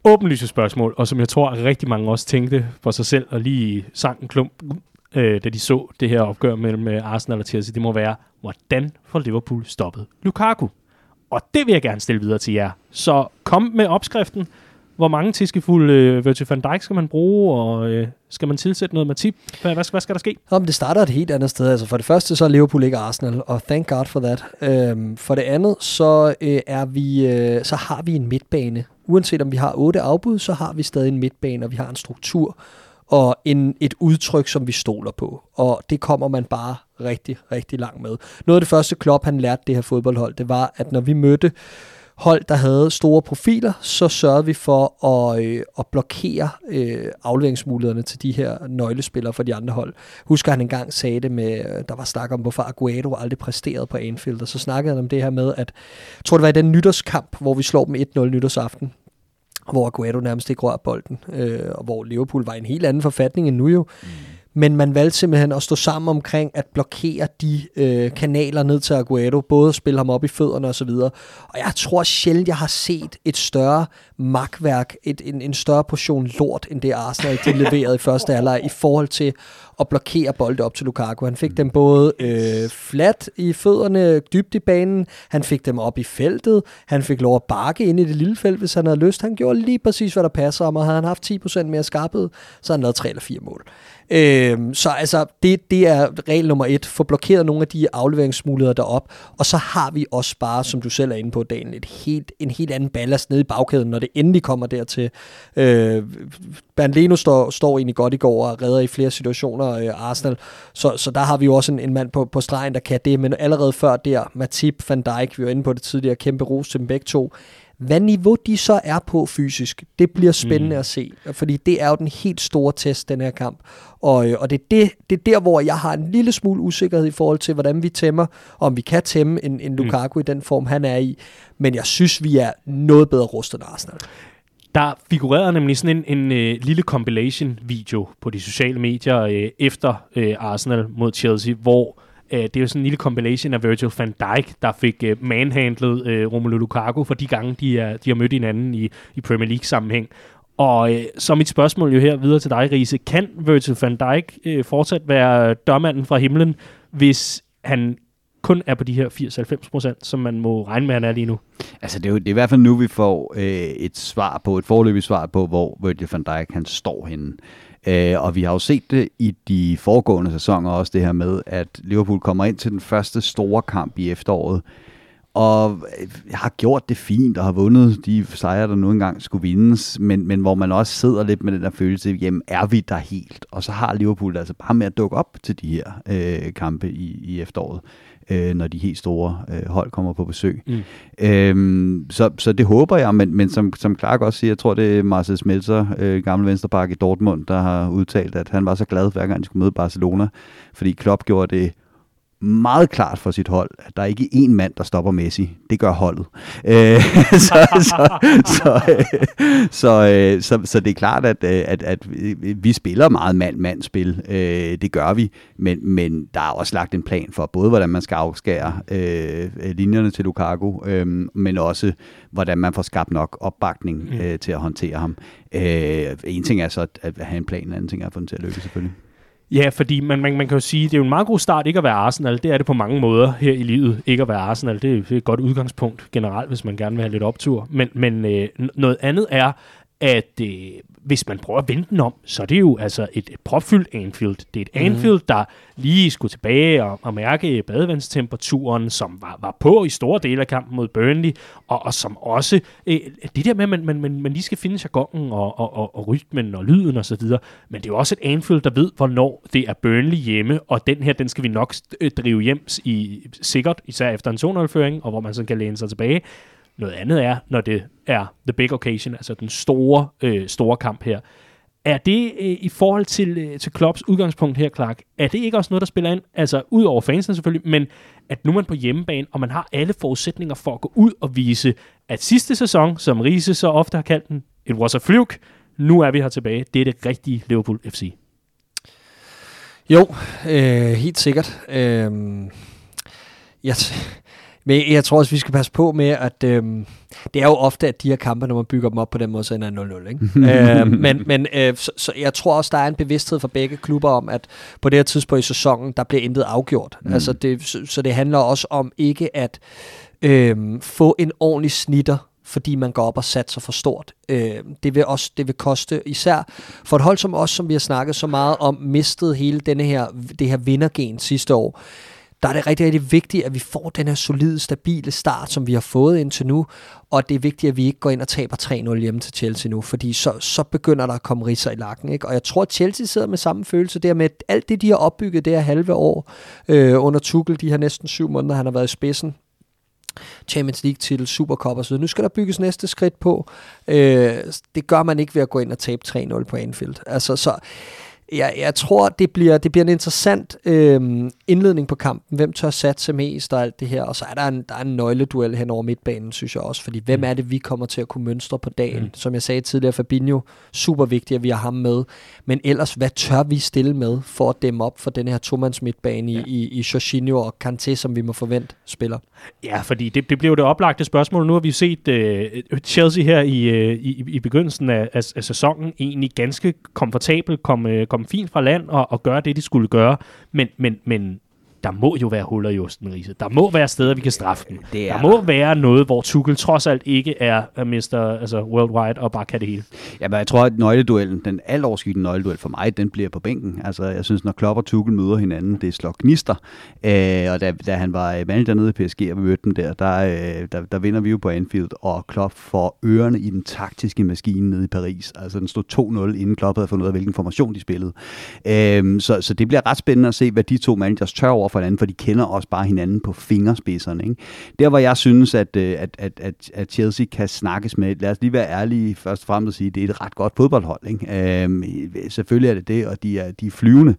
åbenlyse spørgsmål, og som jeg tror, at rigtig mange også tænkte for sig selv, og lige sang en klump, øh, da de så det her opgør mellem øh, Arsenal og Chelsea, det må være, hvordan får Liverpool stoppet Lukaku? Og det vil jeg gerne stille videre til jer. Så kom med opskriften. Hvor mange tiskefulde øh, Virgil van Dijk skal man bruge, og øh, skal man tilsætte noget Matip? Hvad, hvad, hvad skal der ske? Jamen, det starter et helt andet sted. Altså for det første, så er Liverpool ikke Arsenal, og thank God for that. Øhm, for det andet, så, øh, er vi, øh, så har vi en midtbane. Uanset om vi har otte afbud, så har vi stadig en midtbane, og vi har en struktur og en, et udtryk, som vi stoler på. Og det kommer man bare rigtig, rigtig langt med. Noget af det første Klopp, han lærte det her fodboldhold, det var, at når vi mødte hold, der havde store profiler, så sørgede vi for at, øh, at blokere øh, afleveringsmulighederne til de her nøglespillere for de andre hold. Husker han engang sagde det med, øh, der var snak om, hvorfor Aguero aldrig præsterede på Anfield, og så snakkede han om det her med, at jeg tror det var i den nytårskamp, hvor vi slår dem 1-0 nytårsaften, hvor Aguero nærmest ikke rør bolden, øh, og hvor Liverpool var i en helt anden forfatning end nu jo. Mm men man valgte simpelthen at stå sammen omkring at blokere de øh, kanaler ned til Aguero, både at spille ham op i fødderne og så. Og jeg tror sjældent, jeg har set et større magtværk, et, en, en større portion lort, end det Arsenal de leverede i første halvleg i forhold til at blokere bolde op til Lukaku. Han fik dem både øh, flat i fødderne, dybt i banen, han fik dem op i feltet, han fik lov at bakke ind i det lille felt, hvis han havde lyst. Han gjorde lige præcis, hvad der passer ham, og havde han haft 10% mere skarphed, så havde han lavet 3 eller 4 mål. Øh, så altså, det, det er regel nummer et. Få blokeret nogle af de afleveringsmuligheder derop. Og så har vi også bare, som du selv er inde på, dagen, et helt, en helt anden ballast nede i bagkæden, når det endelig kommer dertil. Øh, Bernd Leno står, står egentlig godt i går og redder i flere situationer øh, Arsenal. Så, så der har vi jo også en, en mand på, på stregen, der kan det. Men allerede før der, Matip, Van Dijk, vi var inde på det tidligere, kæmpe ros til dem begge to hvad niveau de så er på fysisk, det bliver spændende mm. at se, fordi det er jo den helt store test, den her kamp. Og, øh, og det, er det, det er der, hvor jeg har en lille smule usikkerhed i forhold til, hvordan vi tæmmer, om vi kan tæmme en, en mm. Lukaku mm. i den form, han er i. Men jeg synes, vi er noget bedre rustet end Arsenal. Der figurerede nemlig sådan en, en uh, lille compilation-video på de sociale medier uh, efter uh, Arsenal mod Chelsea, hvor øh, det er jo sådan en lille compilation af Virgil van Dijk, der fik øh, manhandlet øh, Romelu Lukaku for de gange, de, er, de har mødt hinanden i, i Premier League-sammenhæng. Og øh, så mit spørgsmål jo her videre til dig, Riese. Kan Virgil van Dijk øh, fortsat være dørmanden fra himlen, hvis han kun er på de her 80-90 procent, som man må regne med, han er lige nu? Altså, det er, jo, det er i hvert fald nu, vi får øh, et svar på, et forløbigt svar på, hvor Virgil van Dijk han står henne. Øh, og vi har jo set det i de foregående sæsoner også, det her med, at Liverpool kommer ind til den første store kamp i efteråret, og øh, har gjort det fint og har vundet de sejre, der nu engang skulle vindes, men, men hvor man også sidder lidt med den der følelse, jamen er vi der helt? Og så har Liverpool altså bare med at dukke op til de her øh, kampe i, i efteråret, øh, når de helt store øh, hold kommer på besøg. Mm. Øhm, så, så det håber jeg, men, men som, som Clark også siger, jeg tror det er Marcel Smelter, øh, gamle venstreback i Dortmund, der har udtalt, at han var så glad, hver gang de skulle møde Barcelona, fordi Klopp gjorde det meget klart for sit hold, at der er ikke én mand, der stopper Messi. Det gør holdet. Øh, så, så, så, øh, så, øh, så, så det er klart, at, øh, at, at vi spiller meget mand-mand-spil. Øh, det gør vi, men, men der er også lagt en plan for både, hvordan man skal afskære øh, linjerne til Lukaku, øh, men også, hvordan man får skabt nok opbakning mm. øh, til at håndtere ham. Øh, en ting er så at have en plan, en anden ting er at få den til at lykkes selvfølgelig. Ja, fordi man, man, man kan jo sige, det er jo en meget god start ikke at være Arsenal. Det er det på mange måder her i livet, ikke at være Arsenal. Det er, det er et godt udgangspunkt generelt, hvis man gerne vil have lidt optur. Men, men øh, noget andet er, at øh, hvis man prøver at vende den om, så er det jo altså et, et propfyldt Anfield. Det er et mm. Anfield, der lige skulle tilbage og, og mærke badevandstemperaturen, som var, var på i store dele af kampen mod Burnley, og, og som også, øh, det der med, at man, man, man, man lige skal finde jargonen og, og, og, og rytmen og lyden og så videre, men det er jo også et Anfield, der ved, hvornår det er Burnley hjemme, og den her, den skal vi nok øh, drive hjem i sikkert, især efter en 2 og hvor man så kan læne sig tilbage. Noget andet er, når det er the big occasion, altså den store, øh, store kamp her. Er det øh, i forhold til, øh, til Klopps udgangspunkt her, Clark, er det ikke også noget, der spiller ind? Altså, ud over fansene selvfølgelig, men at nu er man på hjemmebane, og man har alle forudsætninger for at gå ud og vise, at sidste sæson, som Riese så ofte har kaldt den, it was a fluke, nu er vi her tilbage. Det er det rigtige Liverpool FC. Jo, øh, helt sikkert. Øh, jeg, men jeg tror også, vi skal passe på med, at øhm, det er jo ofte, at de her kampe, når man bygger dem op på den måde, så ender 0-0. Ikke? øh, men men øh, så, så jeg tror også, der er en bevidsthed for begge klubber om, at på det her tidspunkt i sæsonen, der bliver intet afgjort. Mm. Altså det, så, så det handler også om ikke at øh, få en ordentlig snitter fordi man går op og satser for stort. Øh, det, vil også, det vil koste, især for et hold som os, som vi har snakket så meget om, mistet hele denne her, det her vindergen sidste år der er det rigtig, rigtig vigtigt, at vi får den her solide, stabile start, som vi har fået indtil nu, og det er vigtigt, at vi ikke går ind og taber 3-0 hjemme til Chelsea nu, fordi så, så begynder der at komme risser i lakken. Ikke? Og jeg tror, at Chelsea sidder med samme følelse der med, at alt det, de har opbygget det her halve år øh, under Tuchel, de her næsten syv måneder, han har været i spidsen, Champions League-titel, Supercup og så Nu skal der bygges næste skridt på. Øh, det gør man ikke ved at gå ind og tabe 3-0 på Anfield. Altså, så jeg, jeg tror, det bliver, det bliver en interessant øh, indledning på kampen. Hvem tør satse mest og alt det her. Og så er der en, der er en nøgleduel hen over midtbanen, synes jeg også. Fordi hvem mm. er det, vi kommer til at kunne mønstre på dagen? Mm. Som jeg sagde tidligere, Fabinho, super vigtigt, at vi har ham med. Men ellers, hvad tør vi stille med for at dæmme op for den her tomands midtbane ja. i, i, i Jorginho og Kanté, som vi må forvente spiller? Ja, fordi det, det blev det oplagte spørgsmål. Nu har vi set uh, Chelsea her i, uh, i, i begyndelsen af, af, af sæsonen egentlig ganske komfortabelt komme, komme fint fra land og, og gøre det, de skulle gøre. Men, men, men der må jo være huller i osten, Riese. Der må være steder, vi kan straffe dem. Det er der må der. være noget, hvor Tuchel trods alt ikke er Mr. Altså worldwide og bare kan det hele. Ja, men jeg tror, at nøgleduellen, den alt overskydende nøgleduel for mig, den bliver på bænken. Altså, jeg synes, når Klopp og Tuchel møder hinanden, det slår gnister. Øh, og da, da han var manager nede i PSG, og vi mødte dem der, der, øh, der, der vinder vi jo på Anfield, og Klopp får ørerne i den taktiske maskine nede i Paris. Altså, den stod 2-0, inden Klopp havde fundet ud af, hvilken formation de spillede. Øh, så, så det bliver ret spændende at se, hvad de to managers tør over for hinanden, for de kender også bare hinanden på fingerspidserne. Ikke? Der, hvor jeg synes, at, øh, at, at, at, at Chelsea kan snakkes med, lad os lige være ærlige først og fremmest at sige, at det er et ret godt fodboldhold. Ikke? Øhm, selvfølgelig er det det, og de er, de er flyvende.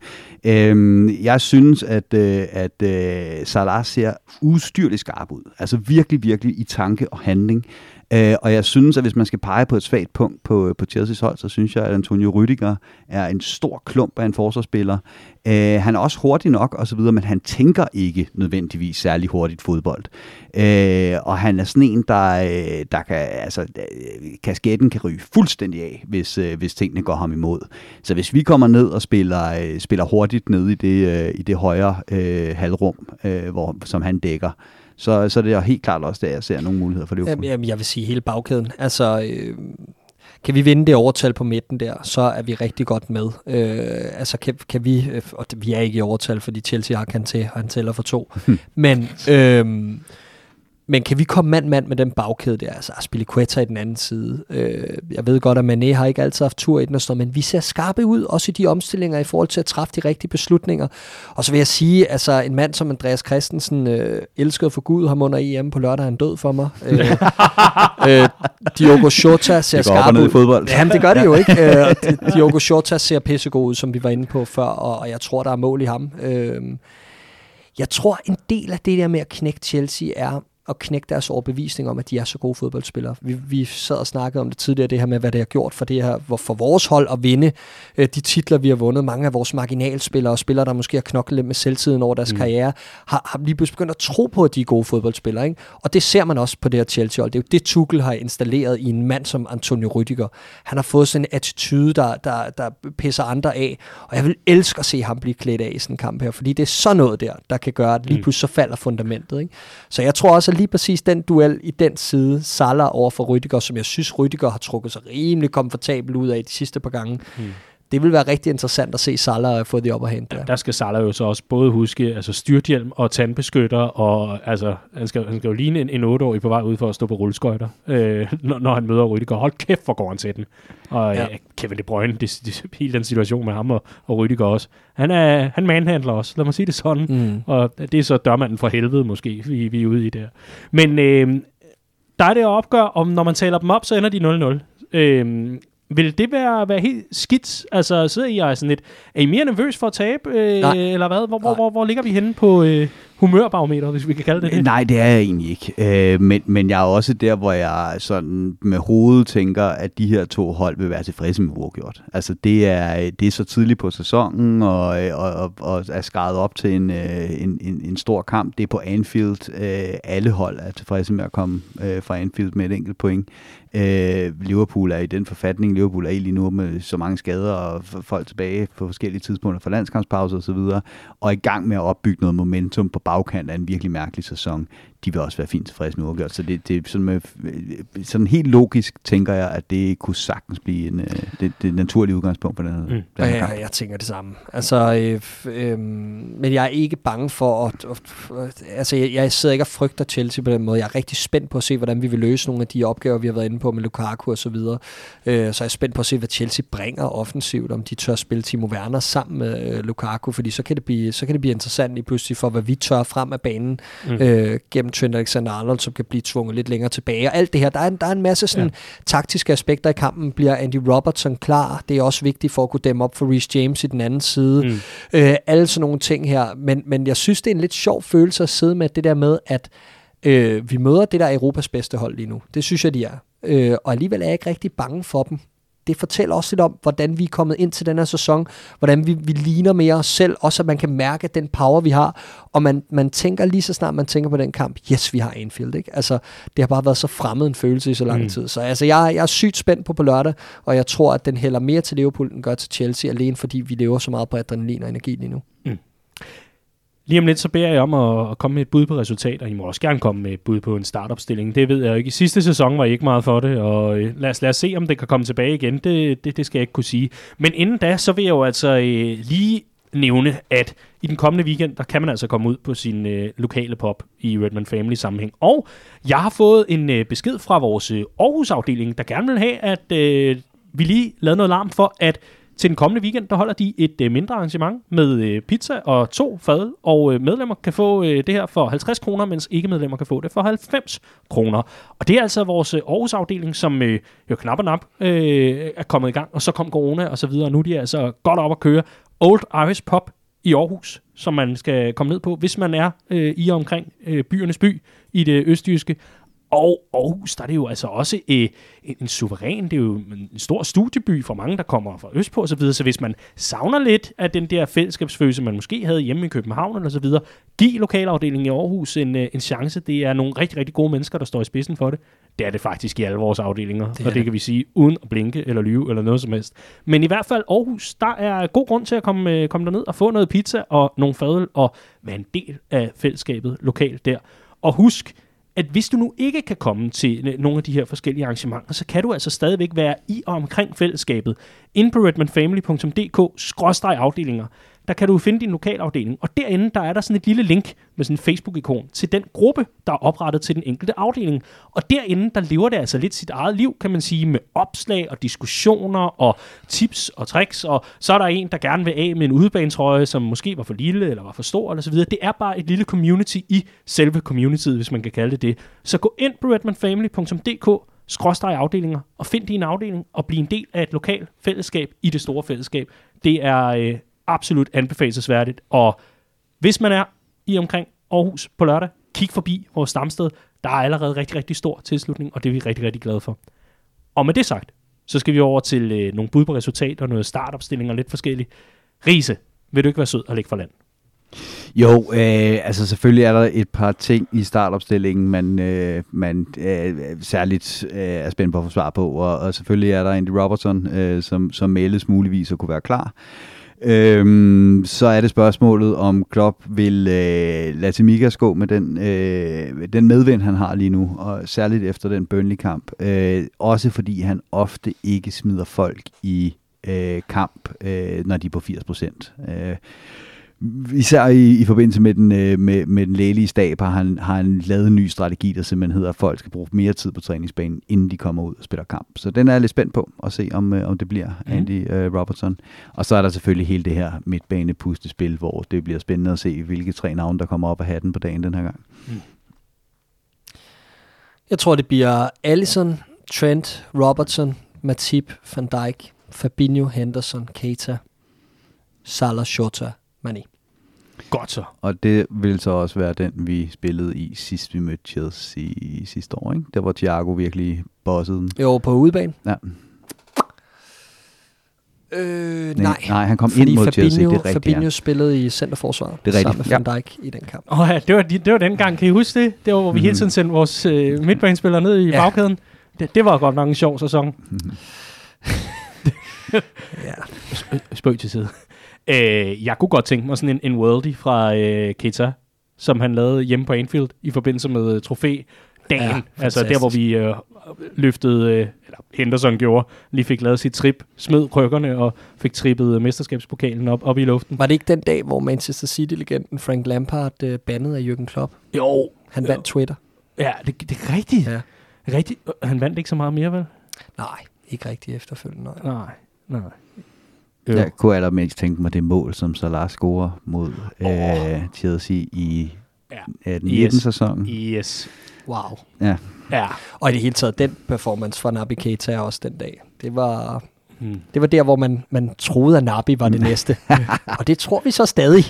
Øhm, jeg synes, at, øh, at, at Salah ser ustyrligt skarp ud. Altså virkelig, virkelig i tanke og handling. Øh, og jeg synes, at hvis man skal pege på et svagt punkt på, øh, på Chelsea's hold, så synes jeg, at Antonio Rüdiger er en stor klump af en forsvarsspiller. Øh, han er også hurtig nok og så videre, men han tænker ikke nødvendigvis særlig hurtigt fodbold. Øh, og han er sådan en, der, øh, der kan, altså, øh, kasketten kan ryge fuldstændig af, hvis, hvis tingene går ham imod. Så hvis vi kommer ned og spiller, spiller hurtigt ned i det, i det højre øh, halvrum, øh, hvor, som han dækker, så, så det er helt klart også, at jeg ser nogle muligheder for Liverpool. Jamen, jeg vil sige hele bagkæden. Altså, øh, kan vi vinde det overtal på midten der, så er vi rigtig godt med. Øh, altså kan, kan vi, øh, og vi er ikke i overtal, fordi Chelsea har kan til, han tæller for to. Men øh, men kan vi komme mand-mand med den bagkæde der? Altså Aspilicueta i den anden side. Øh, jeg ved godt, at Mané har ikke altid haft tur i den og sådan men vi ser skarpe ud, også i de omstillinger i forhold til at træffe de rigtige beslutninger. Og så vil jeg sige, altså en mand som Andreas Christensen øh, elskede for Gud ham under EM på lørdag, han død for mig. Øh, øh, Diogo Jota ser skarp ud. i fodbold. Jamen det gør det jo ikke. Øh, Diogo Jota ser pissegod ud, som vi var inde på før, og, og jeg tror, der er mål i ham. Øh, jeg tror, en del af det der med at knække Chelsea er, at knække deres overbevisning om, at de er så gode fodboldspillere. Vi, vi sad og snakkede om det tidligere, det her med, hvad det har gjort for, det her, for vores hold at vinde øh, de titler, vi har vundet. Mange af vores marginalspillere og spillere, der måske har knoklet lidt med selvtiden over deres mm. karriere, har, har lige begyndt at tro på, at de er gode fodboldspillere. Ikke? Og det ser man også på det her Chelsea-hold. Det er jo det, Tuchel har installeret i en mand som Antonio Rüdiger. Han har fået sådan en attitude, der, der, der pisser andre af. Og jeg vil elske at se ham blive klædt af i sådan en kamp her, fordi det er sådan noget der, der kan gøre, at lige mm. pludselig så falder fundamentet. Ikke? Så jeg tror også, lige præcis den duel i den side, Salah over for Rydiger, som jeg synes, Rydiger har trukket sig rimelig komfortabel ud af de sidste par gange. Hmm. Det vil være rigtig interessant at se Salah få det op og hente. Der. der skal Salah jo så også både huske altså styrthjelm og tandbeskytter, og altså, han, skal, han skal jo ligne en, en 8-årig på vej ud for at stå på rulleskøjter, øh, når, når, han møder Rydiger. Hold kæft, hvor går han til den. Og ja. øh, Kevin De Bruyne, det, det, hele den situation med ham og, og Rydiger også. Han, er, han manhandler også, lad mig sige det sådan. Mm. Og det er så dørmanden for helvede måske, vi, vi er ude i der. Men øh, der er det at opgøre, om når man taler dem op, så ender de 0-0. Øh, vil det være, være helt skidt? Altså, sidder I og sådan lidt, er I mere nervøs for at tabe, øh, eller hvad? Hvor, hvor, hvor, hvor ligger vi henne på øh, humørbarometer, hvis vi kan kalde det det? Nej, det er jeg egentlig ikke. Øh, men, men jeg er også der, hvor jeg sådan med hovedet tænker, at de her to hold vil være tilfredse med uafgjort. Altså, det er, det er så tidligt på sæsonen, og, og, og, og er skaret op til en, øh, en, en, en stor kamp. Det er på Anfield. Øh, alle hold er tilfredse med at komme øh, fra Anfield med et enkelt point. Øh, Liverpool er i den forfatning, Liverpool er i lige nu med så mange skader og folk tilbage på forskellige tidspunkter for landskampspause osv., og, og i gang med at opbygge noget momentum på bagkant af en virkelig mærkelig sæson de vil også være fint tilfredse med uafgjort. Så det, det er sådan, med, sådan helt logisk tænker jeg, at det kunne sagtens blive en, øh, det, det naturlige udgangspunkt for den her, mm. den her ja, jeg tænker det samme. Altså, øh, øh, men jeg er ikke bange for at... at altså, jeg, jeg sidder ikke og frygter Chelsea på den måde. Jeg er rigtig spændt på at se, hvordan vi vil løse nogle af de opgaver, vi har været inde på med Lukaku og så videre. Øh, så jeg er spændt på at se, hvad Chelsea bringer offensivt, om de tør spille Timo Werner sammen med øh, Lukaku, fordi så kan, det blive, så kan det blive interessant i pludselig for, hvad vi tør frem af banen mm. øh, gennem Trent Alexander-Arnold, som kan blive tvunget lidt længere tilbage. Og alt det her, der er, der er en masse sådan ja. taktiske aspekter i kampen. Bliver Andy Robertson klar? Det er også vigtigt for at kunne dæmme op for Reece James i den anden side. Mm. Øh, alle sådan nogle ting her. Men, men jeg synes, det er en lidt sjov følelse at sidde med det der med, at øh, vi møder det der Europas bedste hold lige nu. Det synes jeg, de er. Øh, og alligevel er jeg ikke rigtig bange for dem det fortæller også lidt om, hvordan vi er kommet ind til den her sæson, hvordan vi, vi ligner mere os selv, også at man kan mærke den power, vi har, og man, man tænker lige så snart man tænker på den kamp, yes, vi har Anfield, ikke? Altså, det har bare været så fremmed en følelse i så lang mm. tid. Så altså, jeg, jeg er sygt spændt på på lørdag, og jeg tror, at den hælder mere til Liverpool, end gør til Chelsea, alene fordi vi lever så meget på adrenalin og energi lige nu. Mm. Lige om lidt, så beder jeg om at, komme med et bud på resultater. I må også gerne komme med et bud på en startopstilling. Det ved jeg jo ikke. I sidste sæson var I ikke meget for det, og øh, lad os, lad os se, om det kan komme tilbage igen. Det, det, det skal jeg ikke kunne sige. Men inden da, så vil jeg jo altså øh, lige nævne, at i den kommende weekend, der kan man altså komme ud på sin øh, lokale pop i Redman Family sammenhæng. Og jeg har fået en øh, besked fra vores øh, Aarhus-afdeling, der gerne vil have, at øh, vi lige lavede noget larm for, at til den kommende weekend, der holder de et øh, mindre arrangement med øh, pizza og to fad, og øh, medlemmer kan få øh, det her for 50 kroner, mens ikke-medlemmer kan få det for 90 kroner. Og det er altså vores øh, Aarhus-afdeling, som øh, jo knap og nap øh, er kommet i gang, og så kom corona og så videre, og nu er de altså godt op at køre. Old Irish Pop i Aarhus, som man skal komme ned på, hvis man er øh, i og omkring øh, byernes by i det østjyske. Og Aarhus, der er det jo altså også øh, en, en suveræn, det er jo en stor studieby for mange, der kommer fra Østpå og så videre. Så hvis man savner lidt af den der fællesskabsfølelse, man måske havde hjemme i København eller så videre, giv lokalafdelingen i Aarhus en, øh, en chance. Det er nogle rigtig, rigtig gode mennesker, der står i spidsen for det. Det er det faktisk i alle vores afdelinger, det og det, det kan vi sige uden at blinke eller lyve eller noget som helst. Men i hvert fald Aarhus, der er god grund til at komme, øh, komme derned og få noget pizza og nogle fadøl og være en del af fællesskabet lokalt der. Og husk, at hvis du nu ikke kan komme til nogle af de her forskellige arrangementer, så kan du altså stadigvæk være i og omkring fællesskabet. Inde på redmanfamily.dk-afdelinger, der kan du finde din lokalafdeling. Og derinde, der er der sådan et lille link med sådan en Facebook-ikon til den gruppe, der er oprettet til den enkelte afdeling. Og derinde, der lever det altså lidt sit eget liv, kan man sige, med opslag og diskussioner og tips og tricks. Og så er der en, der gerne vil af med en udebanetrøje, som måske var for lille eller var for stor eller så videre. Det er bare et lille community i selve communityet, hvis man kan kalde det det. Så gå ind på redmanfamily.dk skråstreg afdelinger, og find din afdeling, og bliv en del af et lokalt fællesskab i det store fællesskab. Det er øh, absolut anbefalesværdigt. Og hvis man er i omkring Aarhus på lørdag, kig forbi vores stamsted. Der er allerede rigtig, rigtig stor tilslutning, og det er vi rigtig, rigtig glade for. Og med det sagt, så skal vi over til øh, nogle bud på resultater, noget startopstilling og lidt forskelligt. Riese, vil du ikke være sød og lægge for land? Jo, øh, altså selvfølgelig er der et par ting i startopstillingen, man, øh, man øh, særligt øh, er spændt på at få svar på, og, og selvfølgelig er der Andy Robertson, øh, som, som meldes muligvis at kunne være klar. Øhm, så er det spørgsmålet, om Klopp vil øh, lade Timikas gå med den, øh, den medvind, han har lige nu, og særligt efter den Burnley-kamp. Øh, også fordi han ofte ikke smider folk i øh, kamp, øh, når de er på 80 procent. Øh, især i, i forbindelse med den, øh, med, med den lægelige stab har han, har han lavet en ny strategi, der simpelthen hedder, at folk skal bruge mere tid på træningsbanen, inden de kommer ud og spiller kamp. Så den er jeg lidt spændt på at se, om, øh, om det bliver mm. Andy øh, Robertson. Og så er der selvfølgelig hele det her midtbane-pustespil, hvor det bliver spændende at se, hvilke tre navne, der kommer op af hatten på dagen den her gang. Mm. Jeg tror, det bliver Allison, Trent, Robertson, Matip, Van Dijk, Fabinho, Henderson, Keita, Salah, Shota, Mane. Godt så. Og det vil så også være den, vi spillede i sidst vi mødte Chelsea sidste år, ikke? Der var Thiago virkelig bossede den. Jo, på udebane. Ja. Øh, nej. Nej, han kom Fordi ind mod Fabinho, Chelsea, det er rigtigt. Fabinho ja. spillede i centerforsvaret det er rigtigt. sammen med Van Dijk ja. i den kamp. Åh oh, ja, det var, det var den gang. Kan I huske det? Det var, hvor vi mm. hele tiden sendte vores øh, midtbanespillere ned i ja. bagkæden. Det, det var godt nok en sjov sæson. Mm. ja. Spøg til side. Øh, jeg kunne godt tænke mig sådan en, en worldie fra øh, Keita, som han lavede hjemme på Anfield i forbindelse med uh, trofæ dagen. Ja, altså der, hvor vi øh, løftede, øh, eller Henderson gjorde, lige fik lavet sit trip, smed krykkerne og fik trippet øh, mesterskabspokalen op, op i luften. Var det ikke den dag, hvor Manchester City-legenden Frank Lampard øh, bandede af Jürgen Klopp? Jo. Han vandt Twitter. Ja, det, det er rigtigt. Ja. rigtigt. Han vandt ikke så meget mere, vel? Nej, ikke rigtigt efterfølgende. Nej, nej. nej. Jo. Jeg kunne allermest tænke mig det mål, som Salah scorer mod oh. øh, Chelsea i Ja. 18-19-sæsonen. Yes. Wow. Ja. Ja. Og i det hele taget, den performance fra Nabi Keita også den dag, det var, Hmm. det var der, hvor man, man troede, at Nabi var det næste. og det tror vi så stadig.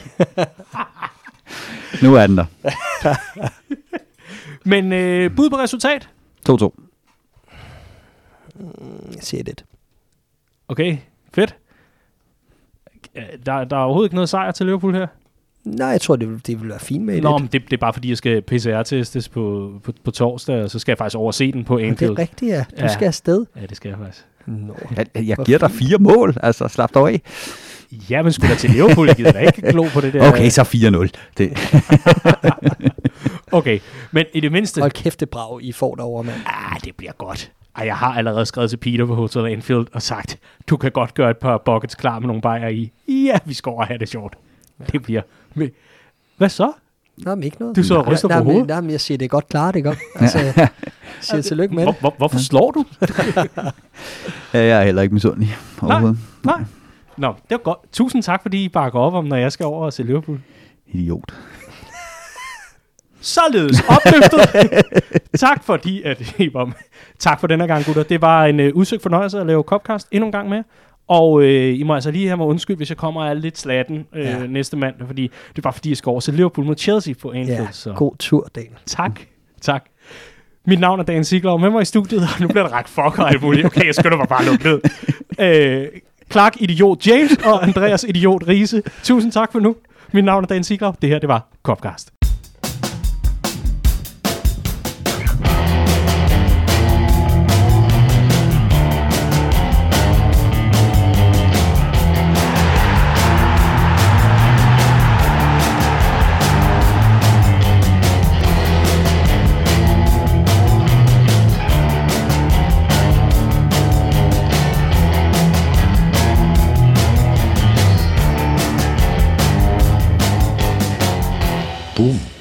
Nu er den der. Men øh, bud på resultat? 2-2. Jeg siger det. Okay, fedt. Der, der er overhovedet ikke noget sejr til Liverpool her. Nej, jeg tror, det vil, det vil være fint med Nå, det. men det, det er bare fordi, jeg skal PCR-testes på, på, på torsdag, og så skal jeg faktisk overse den på Men det Anfield. er rigtigt, ja. Du Ja. skal afsted. Ja, det skal jeg faktisk. Nå. Jeg, jeg giver dig fire mål, altså slap dig af. Ja, men skulle da til Liverpool, jeg gider da ikke glo på det der. Okay, så 4-0. Det, Okay, men i det mindste... Hold kæft, det brag, I får derovre, mand. Ah, det bliver godt. Ej, jeg har allerede skrevet til Peter på Hotel Anfield og sagt, du kan godt gøre et par buckets klar med nogle bajer i. Ja, vi skal over have det sjovt. Det bliver... Hvad så? Nå, men ikke noget. Du så og ryster på nej, men- hovedet. Nej, men jeg siger, det er godt klart, ikke? Altså, jeg siger tillykke med det. hvor, hvorfor slår du? ja, jeg er heller ikke misundelig overhovedet. Nej. Nå, det var godt. Tusind tak, fordi I bakker op om, når jeg skal over og se Liverpool. Idiot. Således opløftet. tak fordi, at I var med. Tak for denne gang, gutter. Det var en øh, udsøgt fornøjelse at lave Copcast endnu en gang med. Og øh, I må altså lige have mig undskyld, hvis jeg kommer er lidt slatten øh, Ja. næste mandag, fordi det er bare fordi, jeg skal over til Liverpool mod Chelsea på Anfield. Ja, så. god tur, Daniel. Tak, tak. Mit navn er Dan Sigler, og med mig i studiet, og nu bliver der ret fuck og alt muligt. Okay, jeg skynder mig bare lukke ned. Øh, Clark Idiot James og Andreas Idiot Riese. Tusind tak for nu. Mit navn er Dan Sigler. Det her, det var Copcast. Boom.